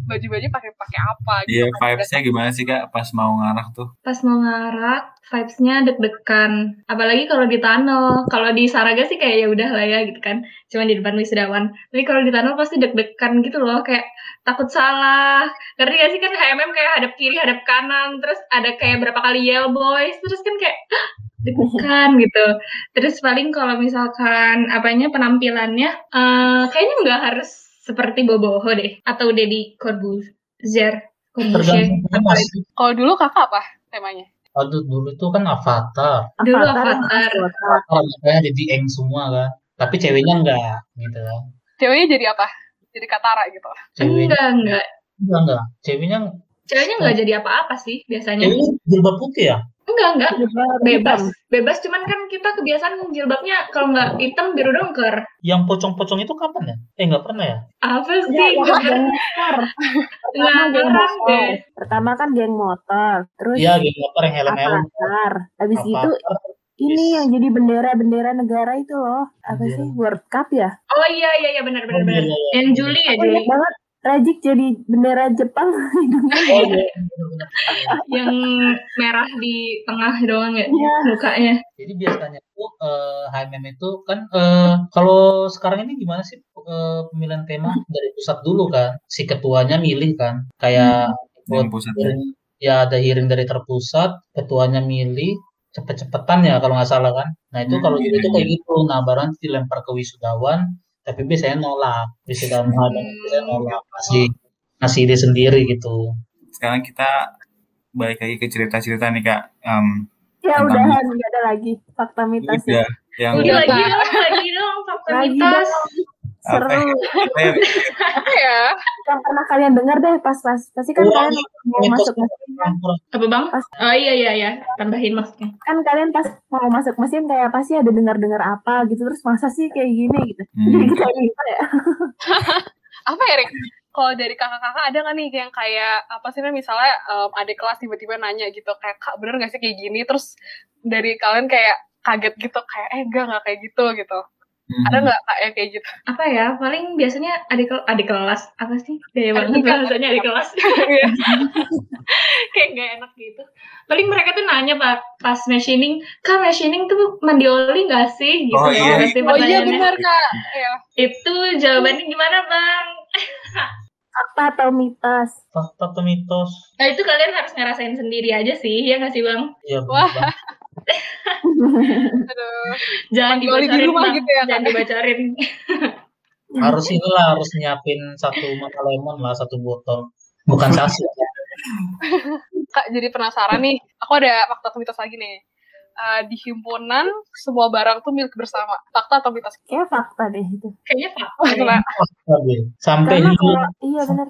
S1: baju-baju pakai pakai apa gitu.
S2: Iya, vibes-nya gimana sih kak pas mau ngarah tuh?
S4: Pas mau ngarak, vibes-nya deg-degan. Apalagi kalau di tunnel. Kalau di Saraga sih kayak ya udah lah ya gitu kan. Cuma di depan wisudawan. Tapi kalau di tunnel pasti deg-degan gitu loh. Kayak takut salah. Ngerti gak sih kan HMM kayak hadap kiri, hadap kanan. Terus ada kayak berapa kali yell boys. Terus kan kayak "Hah, deg-degan gitu. Terus paling kalau misalkan apanya penampilannya. eh kayaknya nggak harus seperti Boboho deh. Atau Deddy Corbuzier. Corbuzier.
S1: Kalau dulu kakak apa temanya?
S5: Aduh, dulu tuh kan avatar.
S4: Dulu
S3: Avatar,
S4: Avatar.
S3: Avatar.
S5: Avatar makanya jadi eng semua kan. Tapi ceweknya enggak gitu kan.
S1: Ceweknya jadi apa? Jadi Katara gitu.
S5: Ceweknya
S4: Enggak, enggak.
S5: enggak enggak. Ceweknya
S4: Ceweknya enggak jadi apa-apa sih biasanya.
S5: ceweknya jilbab putih ya?
S4: Enggak, enggak.
S3: Jilbab
S4: Bebas.
S3: hitam.
S4: Bebas cuman kan kita kebiasaan jilbabnya kalau enggak hitam biru dongker.
S5: Yang pocong-pocong itu kapan ya? Eh enggak pernah ya?
S4: Apa
S3: Iya,
S4: sih? Enggak
S3: motor. Pertama geng motor.
S4: deh.
S3: Pertama kan geng motor. Terus
S5: Iya, geng motor yang helm-helm.
S3: Habis itu ini yang jadi bendera-bendera negara itu loh. Apa
S5: Bendera.
S3: sih? World Cup ya?
S4: Oh iya iya iya benar benar
S5: Oh,
S4: benar.
S5: iya, iya, iya.
S4: Yang Juli ya
S3: Aku
S4: Juli.
S3: banget Rajik jadi bendera Jepang.
S5: Oh iya.
S4: Yang merah di tengah doang ya
S3: Iya.
S4: mukanya.
S5: Jadi biasanya tuh eh, HMM itu kan eh, kalau sekarang ini gimana sih eh, pemilihan tema dari pusat dulu kan? Si ketuanya milih kan, kayak
S2: Yang
S5: ikut
S2: pusat
S5: hearing, ya ada hearing dari terpusat, ketuanya milih cepet-cepetan ya kalau nggak salah kan. Nah itu kalau
S2: Hmm,
S5: gitu itu
S2: iya,
S5: kayak gitu. Nah baru nanti dilempar ke wisudawan, tapi biasanya nolak. Wisudawan ada biasanya nolak, ngasih ngasih ide sendiri gitu.
S2: Sekarang kita balik lagi ke cerita-cerita nih kak. Em,
S3: ya
S2: Tentang-
S3: udahan nggak ada lagi fakta mitos ya.
S2: udah yang
S4: Udah
S1: Udah,
S4: lagi dong, lagi dong fakta mitos.
S3: Seru.
S2: apa ya?
S1: Apa ya?
S3: Yang pernah kalian dengar deh pas-pas. Pasti kan kalian mau masuk mesin kan.
S4: Apa bang?
S3: Pas-
S4: Oh iya iya iya, tambahin maksudnya.
S3: Kan kalian pas mau masuk mesin kayak pasti ada dengar-dengar apa gitu. Terus masa sih kayak gini gitu.
S2: Hmm.
S3: Jadi kita gitu ya.
S1: apa ya Rick? Kalau dari kakak-kakak ada nggak nih yang kayak apa sih misalnya em, adik kelas tiba-tiba nanya gitu kayak kak bener nggak sih kayak gini terus dari kalian kayak kaget gitu kayak eh enggak nggak kayak gitu gitu
S2: Hmm.
S1: ada nggak kak yang kayak gitu
S4: Apa ya? Paling biasanya adik kel- adik kelas apa sih? Gaya banget
S1: Adik kelas.
S4: bahasanya adik kelas. kayak nggak enak gitu. Paling mereka tuh nanya pak pas machining, kak machining tuh mandi oli nggak sih? Gitu
S2: Oh, iya.
S4: pasti
S1: Oh iya benar kak. Ya.
S4: Itu jawabannya gimana bang?
S3: Fakta atau mitos?
S5: Fakta atau mitos?
S4: Nah itu kalian harus ngerasain sendiri aja sih, ya nggak sih bang?
S5: Iya,
S1: Wah. Aduh.
S4: Jangan
S1: oli di
S4: dibocorin
S1: rumah
S4: bang,
S1: gitu ya,
S4: jangan dibocorin.
S5: harus inilah harus nyiapin satu mata lemon lah satu botol bukan saset
S1: Kak jadi penasaran nih. Aku ada fakta atau mitos lagi nih. Eh, di himpunan semua barang tuh milik bersama. Fakta atau mitos?
S3: Kayak fakta deh itu.
S4: Kayaknya pak.
S1: Wah, kena.
S5: sampai
S3: Karena kalau iya benar.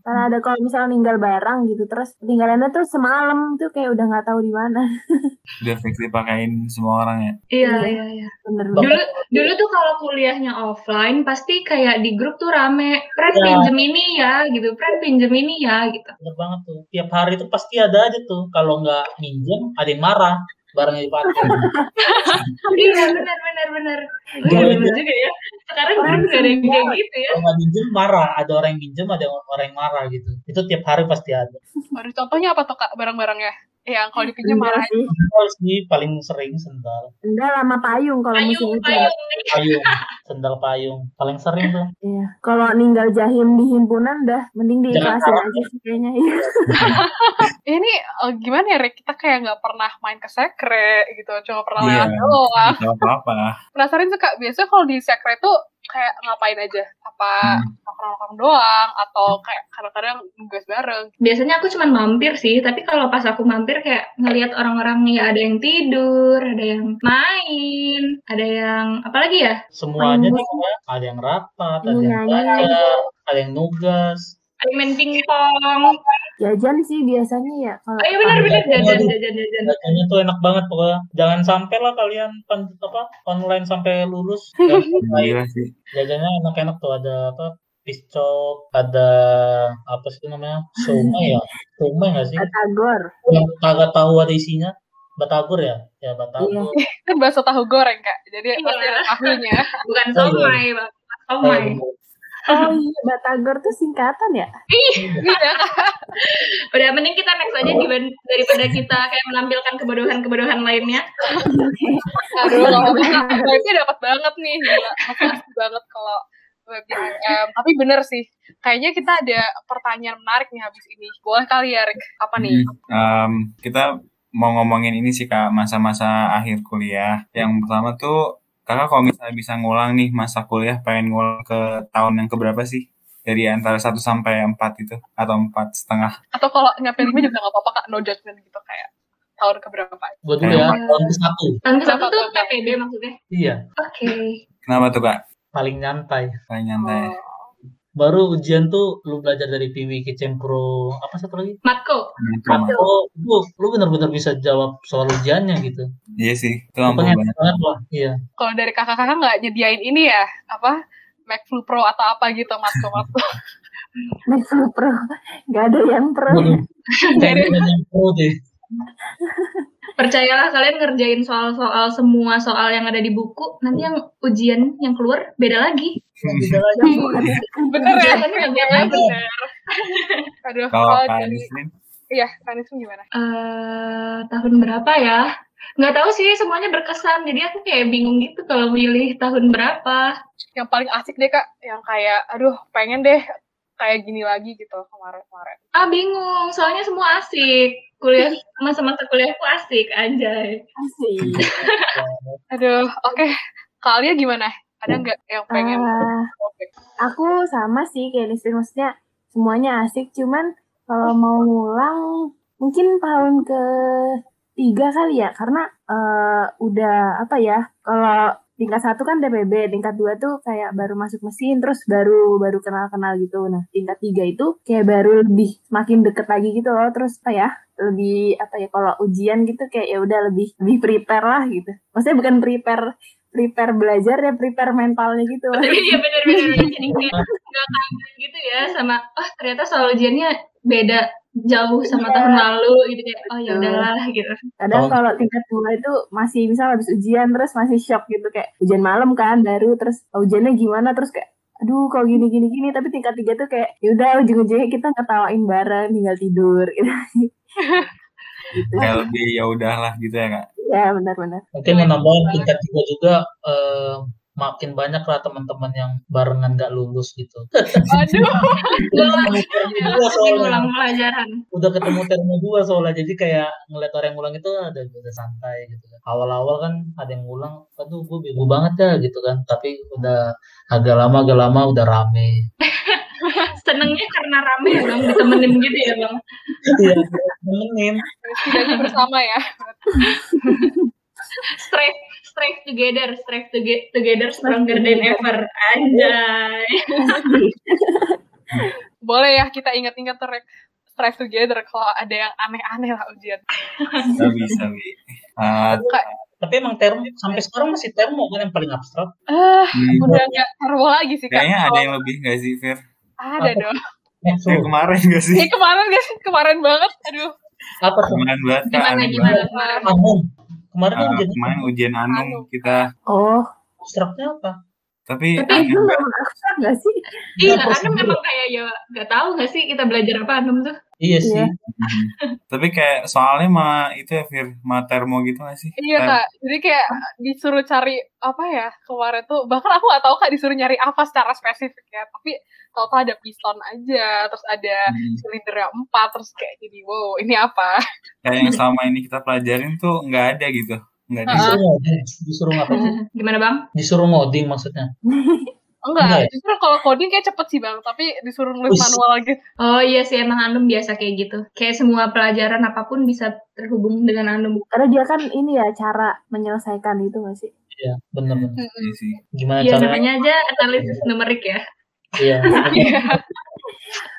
S3: Karena ada kalau misalnya ninggal barang gitu terus tinggalannya tuh semalam tuh kayak udah nggak tahu di mana.
S2: Udah fix dipakein semua orang ya.
S4: Iya
S3: Iya.
S4: iya iya.
S3: Bener
S5: Bang-
S4: Dulu dulu tuh kalau kuliahnya offline pasti kayak di grup tuh rame, friend
S5: Ya.
S4: pinjem ini ya gitu, friend pinjem ini ya gitu.
S5: bener banget tuh tiap hari tuh pasti ada aja tuh kalau nggak minjem ada yang marah barangnya dipakai
S4: Iya benar benar benar.
S5: Iya,
S4: Iya
S5: iya.
S4: benar juga ya. Sekarang nggak ada yang kayak gitu ya.
S5: kalau nggak minjem marah ada orang yang minjem ada orang yang marah gitu itu tiap hari pasti ada
S1: Baru contohnya apa tuh kak barang-barangnya? Yang kalau dipinjam
S3: Sendal
S1: marah.
S3: sih.
S5: sendal sih paling sering sendal
S3: Sendal sama payung kalau musim hujan.
S4: payung.
S5: payung sendal payung paling sering tuh
S3: Iya. Kalau ninggal jahim di himpunan dah mending diikhlasin
S5: harap.
S3: aja sih kayaknya. Iya.
S1: Ini eh, gimana ya Rick? Kita kayak nggak pernah main ke sekre gitu. Cuma pernah
S2: Iya.
S1: lewat doang.
S2: Gak apa-apa.
S1: Penasaran sih kak. Biasanya kalau di sekre tuh kayak ngapain aja? Apa
S2: Hmm.
S1: nongkrong-nongkrong doang? Atau kayak kadang-kadang nugas bareng?
S4: Biasanya aku cuman mampir sih, tapi kalau pas aku mampir kayak ngelihat orang-orang ya ada yang tidur, ada yang main, ada yang apa lagi ya?
S5: semuanya juga ada yang rapat ada
S3: Iya,
S5: yang
S3: iya.
S5: belajar ada yang nugas
S4: Yang main pingpong.
S3: Jajan sih biasanya ya kalau
S4: Oh iya benar-benar
S5: Aduh.
S4: jajan jajan jajan.
S5: Belajarnya tuh enak banget pokoknya jangan sampai lah kalian pan- apa online sampai lulus
S2: Gila sih.
S5: jajannya enak-enak tuh ada apa piscok ada apa sih namanya somai ya somai nggak sih
S3: Batagor.
S5: yang kagak tahu ada isinya batagor ya ya batagor
S1: Kan bakso tahu goreng kak. Jadi
S4: Iya.
S1: pasti ada tahunya.
S4: Bukan
S5: Oh, iya.
S4: somai, Bang. Somai.
S3: Oh iya, Batagor tuh singkatan ya?
S1: Iya.
S4: Udah mending kita next aja daripada kita kayak menampilkan kebodohan-kebodohan lainnya.
S1: Aduh, kalau kak, webnya dapat banget nih. Gila. Aku asik banget kalau IM. Tapi bener sih. Kayaknya kita ada pertanyaan menarik nih habis ini. Boleh kali ya, Rick? Apa nih?
S2: Em, kita mau ngomongin ini sih kak masa-masa akhir kuliah. Yang pertama tuh kakak kalau misalnya bisa ngulang nih masa kuliah pengen ngulang ke tahun yang keberapa sih? Dari antara 1 sampai 4 itu atau empat setengah.
S1: Atau kalau nyampe lima juga nggak apa-apa kak. No judgment gitu kayak tahun keberapa.
S5: gue dulu ya
S4: Iya.
S5: tahun ke satu
S4: Tahun ke satu tuh? PPB maksudnya.
S5: iya
S4: Oke.
S2: Kenapa tuh kak?
S5: paling nyantai
S2: Paling nyantai.
S1: Oh.
S5: Baru ujian tuh lu belajar dari Piwi Kicempro apa satu lagi
S4: Matko.
S2: Cuma-
S5: oh lu lu benar-benar bisa jawab soal ujiannya gitu
S2: Iya sih, itu banget.
S5: banget lah iya
S1: Kalau dari kakak-kakak nggak nyediain ini ya? Apa? MacFlu Pro atau apa gitu, matko-matko.
S3: MacBook Pro. Gak ada yang pro.
S5: Kayaknya ada yang pro deh
S4: Percayalah kalian ngerjain soal-soal semua soal yang ada di buku, nanti yang ujian yang keluar beda lagi.
S1: Bener ya?
S4: Beda
S1: Iya,
S4: lagi.
S1: bener. Aduh,
S2: Kalau
S1: Iya, gimana?
S4: Eh, tahun berapa ya? Nggak tahu sih, semuanya berkesan. Jadi aku kayak bingung gitu kalau milih tahun berapa.
S1: Yang paling asik deh, Kak. Yang kayak, aduh, pengen deh kayak gini lagi gitu kemarin-kemarin.
S4: Ah bingung, soalnya semua asik. Kuliah masa-masa kuliahku asik, anjay.
S3: Asik.
S1: Aduh, oke. Kalian gimana? Ada nggak yang pengen?
S3: Ah, aku sama sih kayak Listri maksudnya semuanya asik cuman kalau mau ngulang mungkin tahun ke tiga kali ya karena eh, udah apa ya kalau tingkat satu kan DPB tingkat dua tuh kayak baru masuk mesin terus baru baru kenal kenal gitu. Nah tingkat tiga itu kayak baru lebih makin deket lagi gitu loh terus apa ya lebih apa ya kalau ujian gitu kayak ya udah lebih lebih prepare lah gitu. Maksudnya bukan prepare prepare belajar ya prepare mentalnya gitu.
S4: Iya bener-bener. Jadi kayak nggak kaget gitu ya sama, oh ternyata soal ujiannya beda jauh sama tahun lalu gitu kayak, oh ya udahlah gitu.
S3: Kadang
S5: Oh.
S3: kalau tingkat dua itu masih misal habis ujian terus masih shock gitu kayak ujian malam kan baru terus oh, ujiannya gimana terus kayak aduh kalau gini gini gini tapi tingkat tiga tuh kayak yaudah ujung-ujungnya kita ngetawain bareng tinggal tidur gitu. gitu.
S2: kayak lebih ya udahlah gitu ya kak
S3: ya benar-benar
S5: Mungkin menambah tingkat tiga juga eh, makin banyak lah teman-teman yang barengan gak lulus gitu.
S1: Aduh,
S5: Dua soalnya.
S4: ulang pelajaran.
S5: Udah ketemu termo dua soalnya jadi kayak ngeliat orang yang ngulang itu ada udah santai gitu kan. Awal-awal kan ada yang ngulang, aduh gue bego banget ya gitu kan. Tapi udah agak lama agak lama udah rame.
S4: Senengnya karena rame ya bang, ditemenin gitu ya bang.
S5: Iya, nemenin.
S1: setidaknya bersama ya.
S4: Strive, strive together, strive toge- together stronger than ever. Anjay.
S1: Boleh ya kita ingat-ingat Rek. strive together kalau ada yang aneh-aneh lah ujian.
S2: Bisa bisa Wi.
S1: Kayak,
S5: Tapi emang termo sampai sekarang masih termo kan yang paling abstrak.
S1: ah,
S2: hmm,
S1: udah nggak terbawa lagi sih
S2: kayaknya ada yang lebih nggak sih Fir?
S1: Ada
S5: Apa?
S1: dong.
S2: Kayak kemarin nggak sih?
S1: Ini kemarin guys, kemarin banget. Aduh.
S5: apa?
S2: Kemarin banget.
S4: Gimana gimana
S2: banget.
S4: Kemarin?
S2: Ah,
S5: kan jadi
S2: kemarin ujian
S1: Anu.
S2: kita,
S3: oh
S2: tapi
S3: tapi
S1: Tapi
S3: itu memang abstrak gak sih
S4: Iya, Anum memang kayak ya nggak tahu nggak sih kita belajar apa Anum tuh?
S5: Iya sih.
S3: Iya.
S2: Mhm. Tapi kayak soalnya mah itu ya Fir, mah termo gitu nggak sih?
S1: Iya
S2: Ter-
S1: kak, jadi kayak disuruh cari apa ya kemarin tuh bahkan aku gak tahu kak disuruh nyari apa secara spesifik ya, tapi tahu ada piston aja, terus ada
S2: Hmm.
S1: silindernya empat, terus kayak gini, wow ini apa?
S2: Kayak yang selama ini kita pelajarin tuh nggak ada gitu, nggak ada.
S1: Ah.
S5: Disuruh ngoding. Disuruh ngapain sih?
S4: Gimana bang?
S5: Disuruh ngoding maksudnya.
S1: Enggak,
S5: Enggak ya?
S1: justru kalau coding kayak cepet sih bang, tapi disuruh nulis manual gitu.
S4: Oh iya sih emang Anum biasa kayak gitu. Kayak semua pelajaran apa pun bisa terhubung dengan Anum.
S3: karena dia kan ini ya cara menyelesaikan itu gak sih
S5: Iya, bener bener.
S1: Mm-mm.
S2: Iya sih.
S5: Gimana
S4: Iya
S5: caranya?
S4: namanya aja analisis numerik ya.
S5: Iya.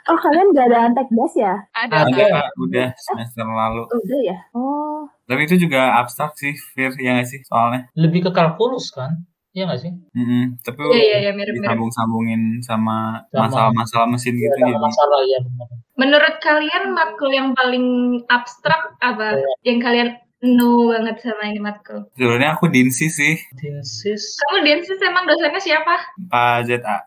S3: Oh kalian gak ada antek gas ya
S1: ada
S2: Ada
S1: kak,
S2: udah semester lalu.
S3: udah ya oh
S2: Tapi itu juga abstrak sih, Fir, ya nggak sih? Soalnya.
S5: Lebih ke kalkulus kan? Iya nggak sih?
S2: Mm-mm. Tapi
S4: Iya iya iya mirip-mirip.
S2: disambung-sambungin sama
S5: Sama-
S2: masalah-masalah mesin gitu
S5: Iya,
S2: jadi.
S5: masalah ya benar.
S4: Menurut kalian matkul yang paling abstrak apa? Yang kalian no banget sama ini matkul?
S2: Sebenarnya aku Dinsi sih,
S5: Dinsis.
S4: Kamu Densis emang dosennya siapa?
S2: Pak ZA.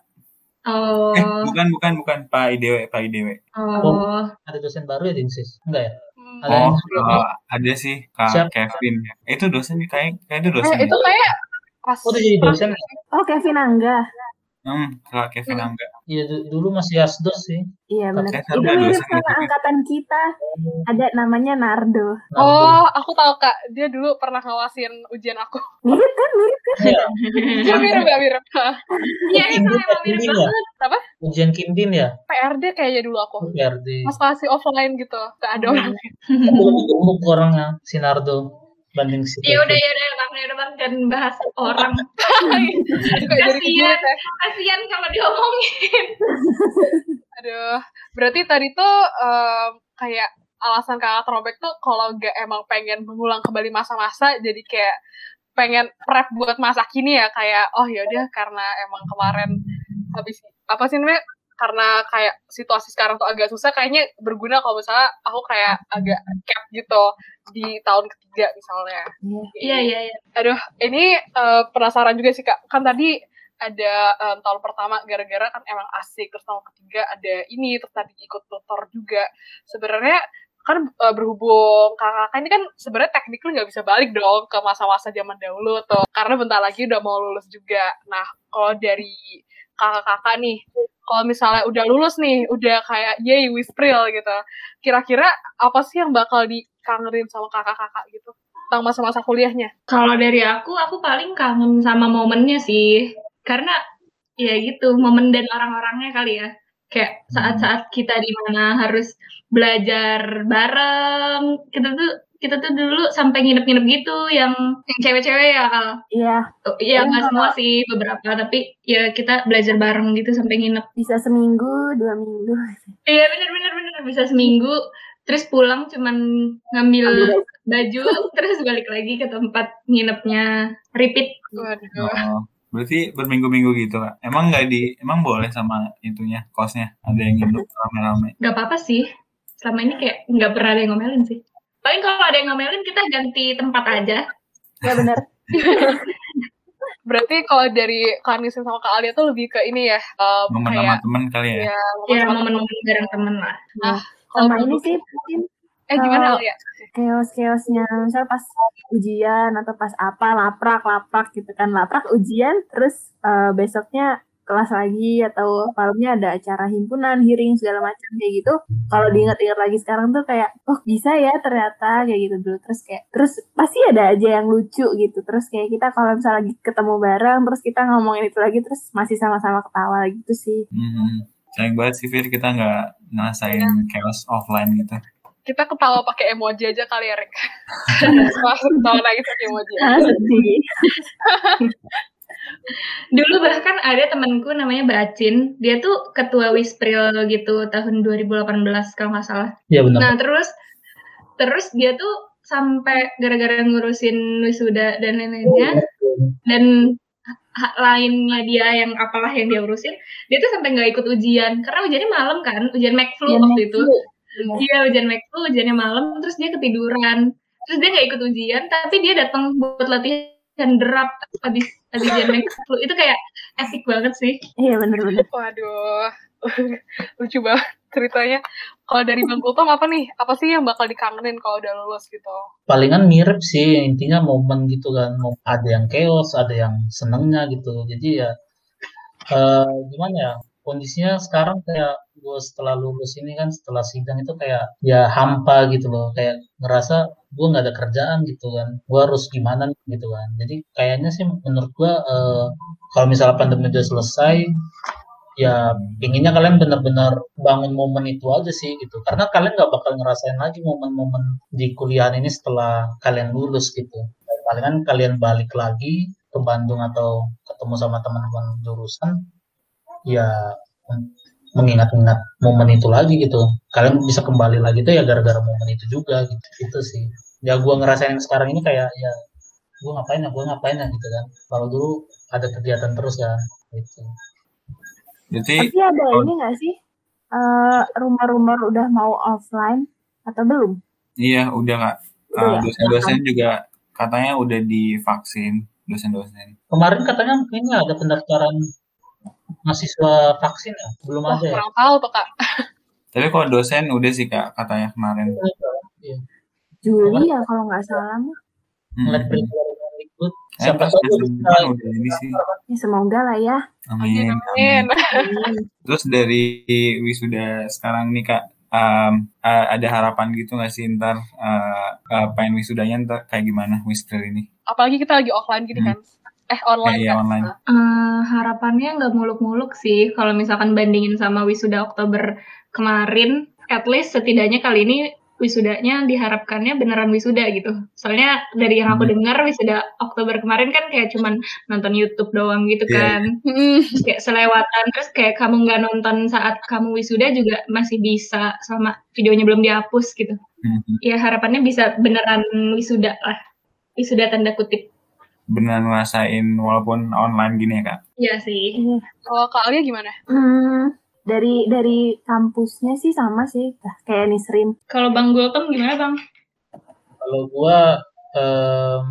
S4: Oh,
S2: Eh, bukan, bukan, bukan Pak IDW, Pak IDW.
S4: oh,
S5: Ada dosen baru ya Dinsis? Enggak ya?
S1: Hmm.
S5: Ada
S2: Oh,
S5: yang-
S2: kalau ada sih Kak
S5: Siapa?
S2: Kevin. Eh, itu dosen kayak kayak itu dosen.
S1: Eh, itu kayak pas
S5: Oh, udah jadi dosen?
S3: oh Kevin Angga
S2: Hmm, Kak Kevin Angga.
S5: Iya, du- dulu masih asdos sih.
S3: iya benar itu mirip sama angkatan kita ada namanya Nardo
S5: Nah,
S1: Oh, aku tahu kak. Dia dulu pernah ngawasin ujian aku.
S3: mirip kan mirip kan
S5: Iya,
S1: Mirip mirip gak mirip? Hah.
S4: Iya
S5: Kindin
S4: emang
S5: ya,
S4: mirip
S5: ya?
S4: banget.
S5: Ujian Kindin ya?
S1: PRD kayaknya dulu aku.
S5: PRD.
S1: Pas kasih offline gitu, gak ada orang.
S5: Aku lebih gemuk orangnya, Sinardo. Banding si
S4: Ya udah
S5: Kevin.
S4: ya udah bang ya udah bang dan bahas orang. Kasian.
S1: ya.
S4: Kasian kalau diomongin.
S1: Aduh, berarti tadi tuh em, kayak alasan kakak terobek tuh kalau gak emang pengen mengulang kembali masa-masa, jadi kayak pengen prep buat masa kini ya kayak oh yaudah karena emang kemarin habis apa sih namanya karena kayak situasi sekarang tuh agak susah kayaknya berguna kalau misalnya aku kayak agak cap gitu di tahun ketiga misalnya.
S4: Iya. Iya iya.
S1: aduh ini eh, penasaran juga sih kak. Kan tadi ada em, tahun pertama gara-gara kan emang asik terus tahun ketiga ada ini terus tadi ikut tutor juga. Sebenarnya kan eh, berhubung kakak ini kan sebenarnya tekniknya nggak bisa balik dong ke masa-masa zaman dahulu tuh. Karena bentar lagi udah mau lulus juga. Nah kalau dari kakak-kakak nih kalau misalnya udah lulus nih udah kayak yay wispril gitu kira-kira apa sih yang bakal dikangenin sama kakak-kakak gitu tentang masa-masa kuliahnya
S4: Kalau dari aku, aku paling kangen sama momennya sih. Karena ya gitu, momen dan orang-orangnya kali ya. Kayak saat-saat kita di mana harus belajar bareng. Kita tuh kita tuh dulu sampai nginep-nginep gitu yang yang cewek-cewek ya Al.
S3: iya
S4: Oh, Iya
S3: Yang
S4: nggak
S3: kalau-
S4: semua sih beberapa tapi ya kita belajar bareng gitu sampai nginep.
S3: bisa seminggu dua minggu
S4: Iya bener-bener bener bisa seminggu terus pulang cuman ngambil
S3: Ambil
S4: baju terus balik lagi ke tempat nginepnya repeat
S1: Waduh.
S2: Oh, berarti berminggu-minggu gitu, Kak. Emang nggak di emang boleh sama itunya, kosnya. Ada yang hidup rame-rame.
S4: nggak apa-apa sih selama ini kayak nggak pernah ada yang ngomelin sih paling kalau ada yang ngomelin kita ganti tempat aja.
S3: Ya benar.
S1: Berarti kalau dari Kak Nisin sama Kak Alia tuh lebih ke ini ya, um,
S2: momen sama temen kali ya.
S1: ya,
S4: Ya,
S1: sama
S4: momen-momen bareng temen lah.
S1: Nah, kalau
S3: Sama ini sih mungkin
S1: eh gimana
S3: kalau-
S1: Alia?
S3: chaos-chaosnya. Misal pas ujian atau pas apa laprak laprak gitu kan. Laprak ujian terus eh, besoknya kelas lagi atau malamnya ada acara himpunan hearing segala macam kayak gitu kalau diingat-ingat lagi sekarang tuh kayak oh bisa ya ternyata kayak gitu dulu terus kayak terus pasti ada aja yang lucu gitu terus kayak kita kalau misalnya lagi ketemu bareng terus kita ngomongin itu lagi terus masih sama-sama ketawa gitu sih
S2: Mhm. Sayang banget sih Fir kita nggak ngerasain chaos offline gitu.
S1: Kita ketawa pakai emoji aja kali ya, Rek. Pas ketawa lagi pakai emoji.
S3: ah, sedih
S4: Dulu bahkan ada temanku namanya Bacin, dia tuh ketua Wispril gitu tahun 2018 kalau nggak salah.
S5: Iya benar.
S4: Nah terus terus dia tuh sampai gara-gara ngurusin wisuda dan lain-lainnya dan hak lainnya dia yang apalah yang dia urusin, dia tuh sampai nggak ikut ujian karena ujiannya malam kan, ujian McFlu
S3: Ujian
S4: waktu itu. Iya ujian McFlu, ujiannya malam, terus dia ketiduran. Terus dia nggak ikut ujian, tapi dia datang buat latihan derap habis habis ujian McFlu. Itu kayak epic banget sih.
S3: iya bener-bener
S1: Waduh, lucu banget ceritanya. Kalau dari Bang Kultom apa nih? Apa sih yang bakal dikangenin kalau udah lulus gitu?
S5: Palingan mirip sih intinya momen gitu kan. Mau ada yang chaos, ada yang senengnya gitu. Jadi ya eh gimana ya? Kondisinya sekarang kayak gue setelah lulus ini kan setelah sidang itu kayak ya hampa gitu loh. Kayak ngerasa gue nggak ada kerjaan gitu kan. Gue harus gimana gitu kan. Jadi kayaknya sih menurut gue eh, kalau misalnya pandemi udah selesai ya inginnya kalian benar-benar bangun momen itu aja sih gitu karena kalian nggak bakal ngerasain lagi momen-momen di kuliah ini setelah kalian lulus gitu palingan kalian balik lagi ke Bandung atau ketemu sama teman-teman jurusan ya men- mengingat-ingat momen itu lagi gitu kalian bisa kembali lagi tuh ya gara-gara momen itu juga gitu itu sih ya gua ngerasain sekarang ini kayak ya gua ngapain ya gua ngapain ya gitu kan kalau dulu ada kegiatan terus kan gitu
S2: Jadi
S3: Tapi ada
S2: Oh.
S3: ini nggak sih eh, rumor-rumor udah mau offline atau belum?
S2: iya udah nggak Uh,
S3: ya?
S2: dosen-dosen juga katanya udah divaksin dosen-dosen.
S5: Kemarin katanya ini ada pendaftaran mahasiswa vaksin ya? Belum
S1: Wah,
S5: ada ya?
S1: kurang tahu tuh, Kak.
S2: Tapi kalau dosen udah sih kak katanya kemarin.
S3: Juli ya kalau nggak salah mah.
S5: Ngeliat
S2: Hmm.
S5: berita
S2: Eh,
S5: siapa
S2: pas
S5: tahu bisa
S2: kan udah ini sih.
S3: Ya semoga lah ya.
S1: Amin,
S2: Amin.
S1: amin.
S2: Terus dari wisuda sekarang nih kak, um, uh, ada harapan gitu nggak sih ntar uh, uh, pengen wisudanya ntar kayak gimana wispril ini?
S1: Apalagi kita lagi offline gini
S2: Hmm.
S1: kan. Eh, online
S2: iya
S1: kan.
S2: online.
S4: Eh, harapannya nggak muluk-muluk sih kalau misalkan bandingin sama wisuda Oktober kemarin at least setidaknya kali ini wisudanya diharapkannya beneran wisuda gitu soalnya dari yang aku
S2: Hmm.
S4: dengar wisuda Oktober kemarin kan kayak cuman nonton YouTube doang gitu
S2: Iya.
S4: kan
S1: Hmm.
S4: Terus kayak selewatan terus kayak kamu nggak nonton saat kamu wisuda juga masih bisa sama videonya belum dihapus gitu
S2: Mhm.
S4: ya harapannya bisa beneran wisuda lah wisuda tanda kutip
S2: Beneran ngerasain walaupun online gini ya kak?
S4: ya sih
S3: Iya.
S1: Kalau Kak Alia gimana?
S3: Hmm, dari dari kampusnya sih sama sih kayak Nisrin.
S4: kalau bang Gultom gimana bang
S5: Kalau gua em,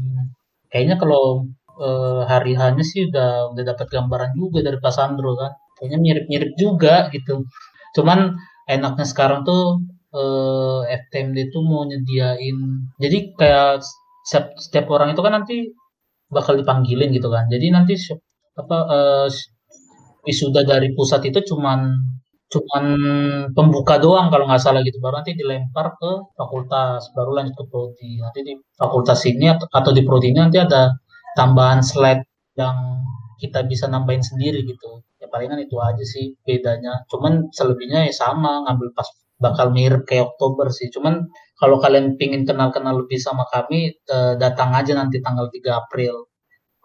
S5: kayaknya kalau eh, hari hanya sih udah udah dapat gambaran juga dari Pak Sandro kan. Kayaknya mirip-mirip juga gitu. Cuman enaknya sekarang tuh eh, FTMD tuh mau nyediain. Jadi kayak setiap, setiap orang itu kan nanti bakal dipanggilin gitu kan. Jadi nanti apa eh, wisuda dari pusat itu cuman cuman pembuka doang kalau nggak salah gitu. Baru nanti dilempar ke fakultas baru lanjut ke prodi. Nanti di fakultas ini atau di prodi ini nanti ada tambahan slide yang kita bisa nambahin sendiri gitu. Ya palingan itu aja sih bedanya. Cuman selebihnya ya sama ngambil pas bakal mirip kayak Oktober sih. Cuman kalau kalian pingin kenal-kenal lebih sama kami eh, datang aja nanti tanggal 3 April.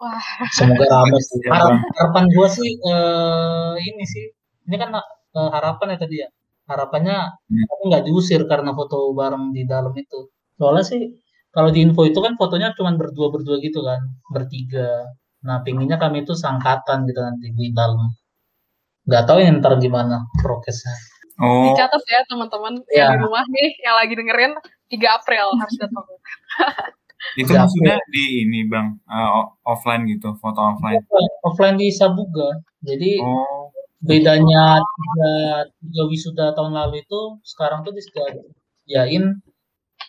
S1: Wah,
S5: semoga ramai sih.
S2: Siap,
S5: Harap- harapan gua sih eh, ini sih. Ini kan eh, harapan ya tadi ya. Harapannya
S2: Hmm.
S5: aku nggak diusir karena foto bareng di dalam itu. Soalnya sih kalau di info itu kan fotonya cuma berdua berdua gitu kan. Bertiga. Nah pinginnya kami itu sangkatan gitu nanti di dalam. Nggak tahu ya ntar gimana prokesnya
S2: Oh,
S1: dicatat ya teman-teman
S5: Iya.
S1: yang di rumah nih yang lagi dengerin 3 April harus datang.
S2: Itu
S5: Di
S2: maksudnya di ini bang uh, offline gitu, foto offline.
S5: Offline, offline di Sabuga. Jadi
S2: Oh,
S5: bedanya tiga, tiga wisuda tahun lalu itu sekarang tuh disediain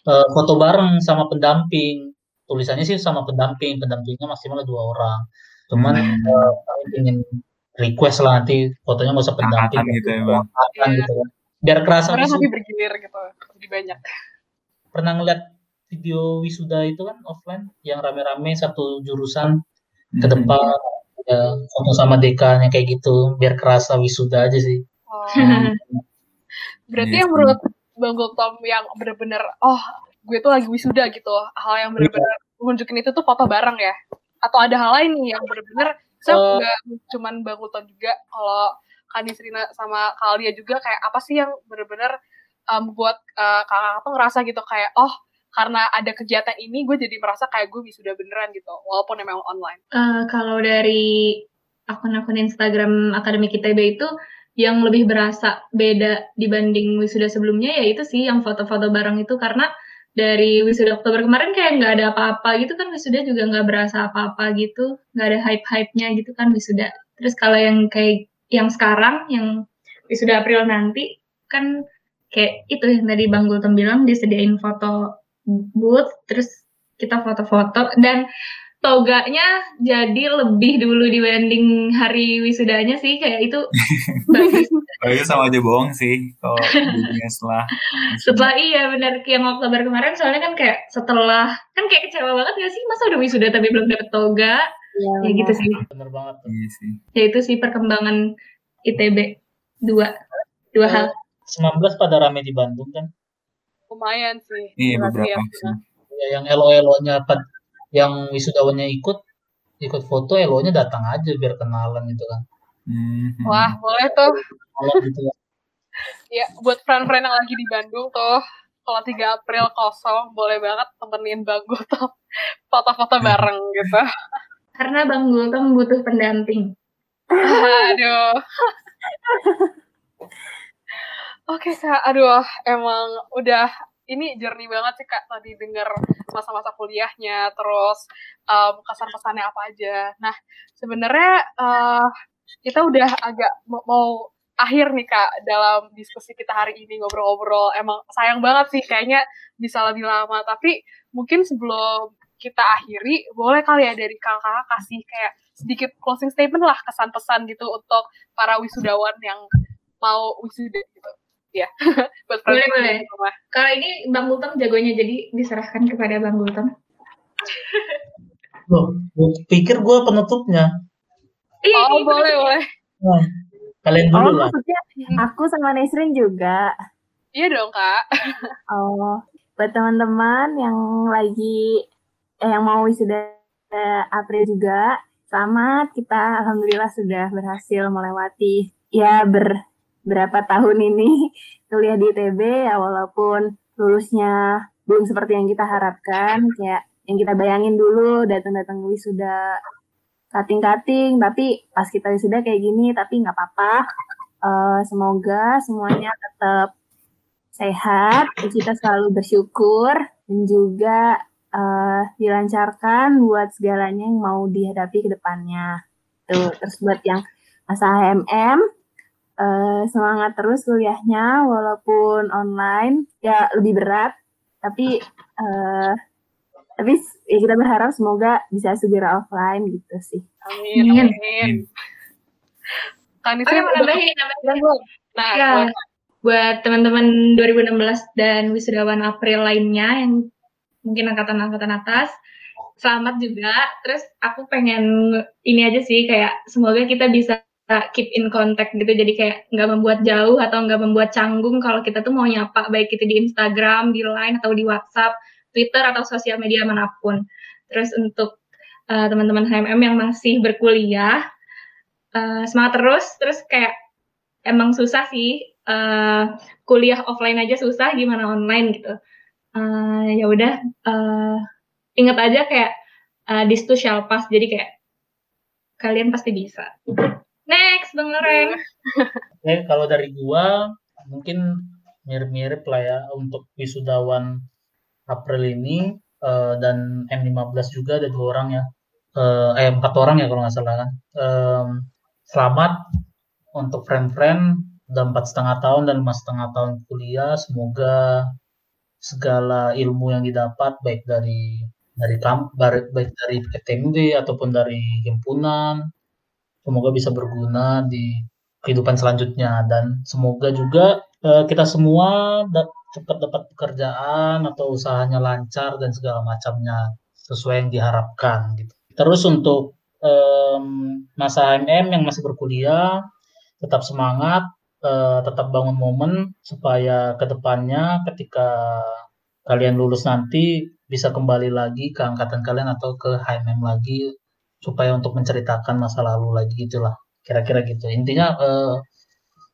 S5: eh, foto bareng sama pendamping. Tulisannya sih sama pendamping, pendampingnya maksimal dua orang. Cuman
S2: Hmm.
S5: eh, kami ingin request lah nanti fotonya nggak usah pendamping,
S2: angkatan gitu ya bang.
S1: Iya.
S5: gitu kan. Biar kerasa
S1: Sebenarnya
S5: wisuda.
S1: tapi bergilir gitu, lebih banyak.
S5: Pernah ngeliat video wisuda itu kan offline yang rame-rame satu jurusan ke
S2: Hmm.
S5: depan ya foto sama dekannya kayak gitu biar kerasa wisuda aja sih.
S1: Oh.
S2: Hmm.
S1: Berarti
S2: Iya
S1: yang menurut Bang Gultom yang bener-bener, oh gue tuh lagi wisuda gitu, hal yang bener-bener nunjukin itu tuh foto bareng ya? Atau ada hal lain nih yang bener-bener, saya
S5: Eh.
S1: nggak cuman Bang Gultom juga, kalau Kanisrina sama Kalia juga kayak apa sih yang bener-bener um, buat uh, kakak tuh ngerasa gitu kayak, oh karena ada kegiatan ini gue jadi merasa kayak gue wisuda beneran gitu, walaupun emang online.
S4: Eh, kalau dari akun-akun Instagram Akademik ITB itu yang lebih berasa beda dibanding wisuda sebelumnya ya itu sih yang foto-foto bareng itu karena dari wisuda Oktober kemarin kayak nggak ada apa-apa gitu kan wisuda juga nggak berasa apa-apa gitu nggak ada hype-hype-nya gitu kan wisuda. Terus kalau yang kayak yang sekarang yang wisuda April nanti kan kayak itu yang tadi Bang Gultom bilang disediain foto booth terus kita foto-foto dan toganya jadi lebih dulu dibanding hari wisudanya sih kayak itu bagus
S2: Oh, itu sama aja bohong sih kalau setelah
S4: setelah iya benar yang Oktober kemarin soalnya kan kayak setelah kan kayak kecewa banget gak sih masa udah wisuda tapi belum dapet toga
S3: Iya,
S4: ya gitu sih
S5: Bener banget tuh.
S2: Iya sih.
S4: ya itu sih perkembangan ITB dua dua hal
S5: 19 pada rame di Bandung kan.
S1: Lumayan sih.
S2: Iya beberapa
S1: ya.
S2: sih.
S5: Ya, yang elo-elonya pad- yang wisudawannya ikut ikut foto elonya datang aja biar kenalan gitu kan.
S2: Hmm.
S1: Wah, boleh tuh.
S5: Kalau gitu ya.
S1: Ya, buat friend-friend yang lagi di Bandung tuh, kalau 3 April kosong, boleh banget temenin Bang Gultom foto-foto bareng gitu.
S4: karena Bang Gultom butuh pendamping
S1: Aduh. Oke kak, aduh emang udah ini journey banget sih kak tadi denger masa-masa kuliahnya, terus um, kesan-pesannya apa aja. Nah sebenarnya uh, kita udah agak mau, mau akhir nih kak dalam diskusi kita hari ini ngobrol-ngobrol. Emang sayang banget sih kayaknya bisa lebih lama, tapi mungkin sebelum kita akhiri, boleh kali ya dari kakak kasih kayak sedikit closing statement lah kesan pesan gitu untuk para wisudawan yang mau wisuda gitu ya buat
S4: Boleh, boleh.
S1: di rumah.
S4: kalau ini Bang Gultom jagonya jadi diserahkan kepada Bang Gultom
S5: Loh, gue pikir gue penutupnya.
S4: iya
S1: oh
S4: iya,
S1: boleh boleh
S5: Nah, kalian dulu
S3: Oh,
S5: lah.
S3: maksudnya aku sama Nesrin juga.
S1: iya dong kak
S3: Oh, buat teman-teman yang lagi eh, yang mau wisuda April juga, selamat. Kita alhamdulillah sudah berhasil melewati ya ber berapa tahun ini kuliah di ITB ya walaupun lulusnya belum seperti yang kita harapkan kayak yang kita bayangin dulu datang-datang wisuda kating-kating tapi pas kita wisuda kayak gini tapi nggak apa-apa Eh, semoga semuanya tetap sehat, kita selalu bersyukur dan juga eh, dilancarkan buat segalanya yang mau dihadapi ke depannya. Tuh, terus buat yang masa HMM eh, semangat terus kuliahnya walaupun online ya lebih berat tapi eh, tapi ya kita berharap semoga bisa segera offline gitu sih.
S1: amin
S4: Amin.
S1: amin kan itu
S4: nambahin, nambahin.
S1: nah
S4: Ya, buat teman-teman 2016 dan wisudawan April lainnya yang mungkin angkatan-angkatan atas, selamat juga. Terus aku pengen ini aja sih kayak semoga kita bisa keep in contact gitu. Jadi kayak nggak membuat jauh atau nggak membuat canggung kalau kita tuh mau nyapa baik itu di Instagram, di Line atau di WhatsApp, Twitter atau sosial media mana pun. Terus untuk uh, teman-teman HMM yang masih berkuliah, uh, semangat terus. Terus kayak emang susah sih uh, kuliah offline aja susah gimana online gitu uh, ya udah uh, inget aja kayak uh, this too shall pass jadi kayak kalian pasti bisa next bang Loren.
S5: Oke, kalau dari gua mungkin mirip-mirip lah ya untuk wisudawan April ini uh, dan M15 juga ada dua orang ya. Uh, eh empat orang ya kalau nggak salah kan. Um, selamat untuk friend-friend udah empat setengah tahun dan lima setengah tahun kuliah. Semoga segala ilmu yang didapat baik dari dari kamp baik dari FTMD ataupun dari himpunan semoga bisa berguna di kehidupan selanjutnya dan semoga juga uh, kita semua cepat dapat pekerjaan atau usahanya lancar dan segala macamnya sesuai yang diharapkan gitu. Terus untuk um, masa HMM yang masih berkuliah tetap semangat, uh, tetap bangun momen supaya ke depannya ketika kalian lulus nanti bisa kembali lagi ke angkatan kalian atau ke HMM lagi supaya untuk menceritakan masa lalu lagi gitulah. Kira-kira gitu. Intinya uh,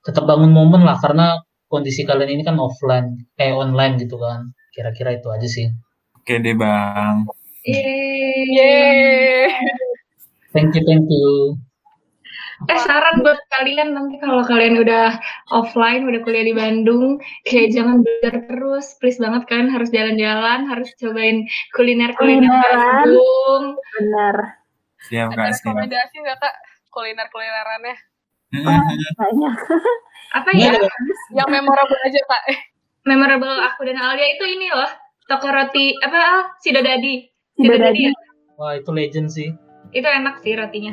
S5: tetap bangun momen lah karena kondisi kalian ini kan offline eh online gitu kan. Kira-kira itu aja sih.
S2: Oke deh bang.
S1: Yeay.
S5: thank you thank you.
S4: Eh saran buat kalian nanti kalau kalian udah offline, udah kuliah di Bandung, kayak jangan belajar terus, please banget kalian harus jalan-jalan, harus cobain kuliner-kuliner Bandung.
S3: Benar.
S2: Siap
S1: Ada
S2: kak, siap.
S1: rekomendasi nggak kak kuliner-kulinerannya?
S3: Banyak.
S4: Apa ya?
S1: Yang memorable aja kak.
S4: Memorable aku dan Alia itu ini loh, toko roti apa? ah, Sidodadi.
S3: Sidodadi.
S4: Sidodadi ya?
S5: wah itu legend sih
S4: Itu enak sih rotinya.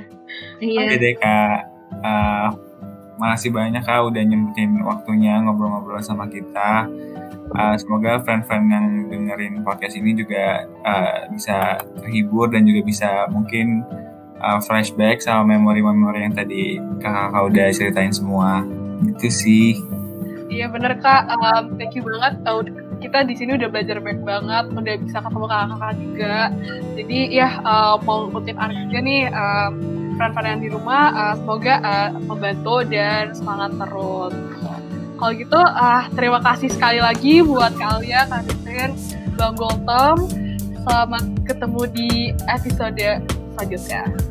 S4: Iya.
S2: Oke deh kak. Eh, makasih banyak kak udah nyempetin waktunya ngobrol-ngobrol sama kita. Eh, semoga friend-friend yang dengerin podcast ini juga eh, bisa terhibur dan juga bisa mungkin eh, flashback sama memori-memori yang tadi kakak udah ceritain semua. Itu sih.
S1: Iya bener kak, Um, thank you banget. Uh, kita di sini udah belajar banyak banget, udah bisa ketemu kakak-kakak juga. Jadi ya uh, mau ngutip Arik juga nih, um, friend-friend yang di rumah, uh, semoga uh, membantu dan semangat terus. Kalau gitu, uh, terima kasih sekali lagi buat kalian, Kak Bang Goltom. Selamat ketemu di episode selanjutnya.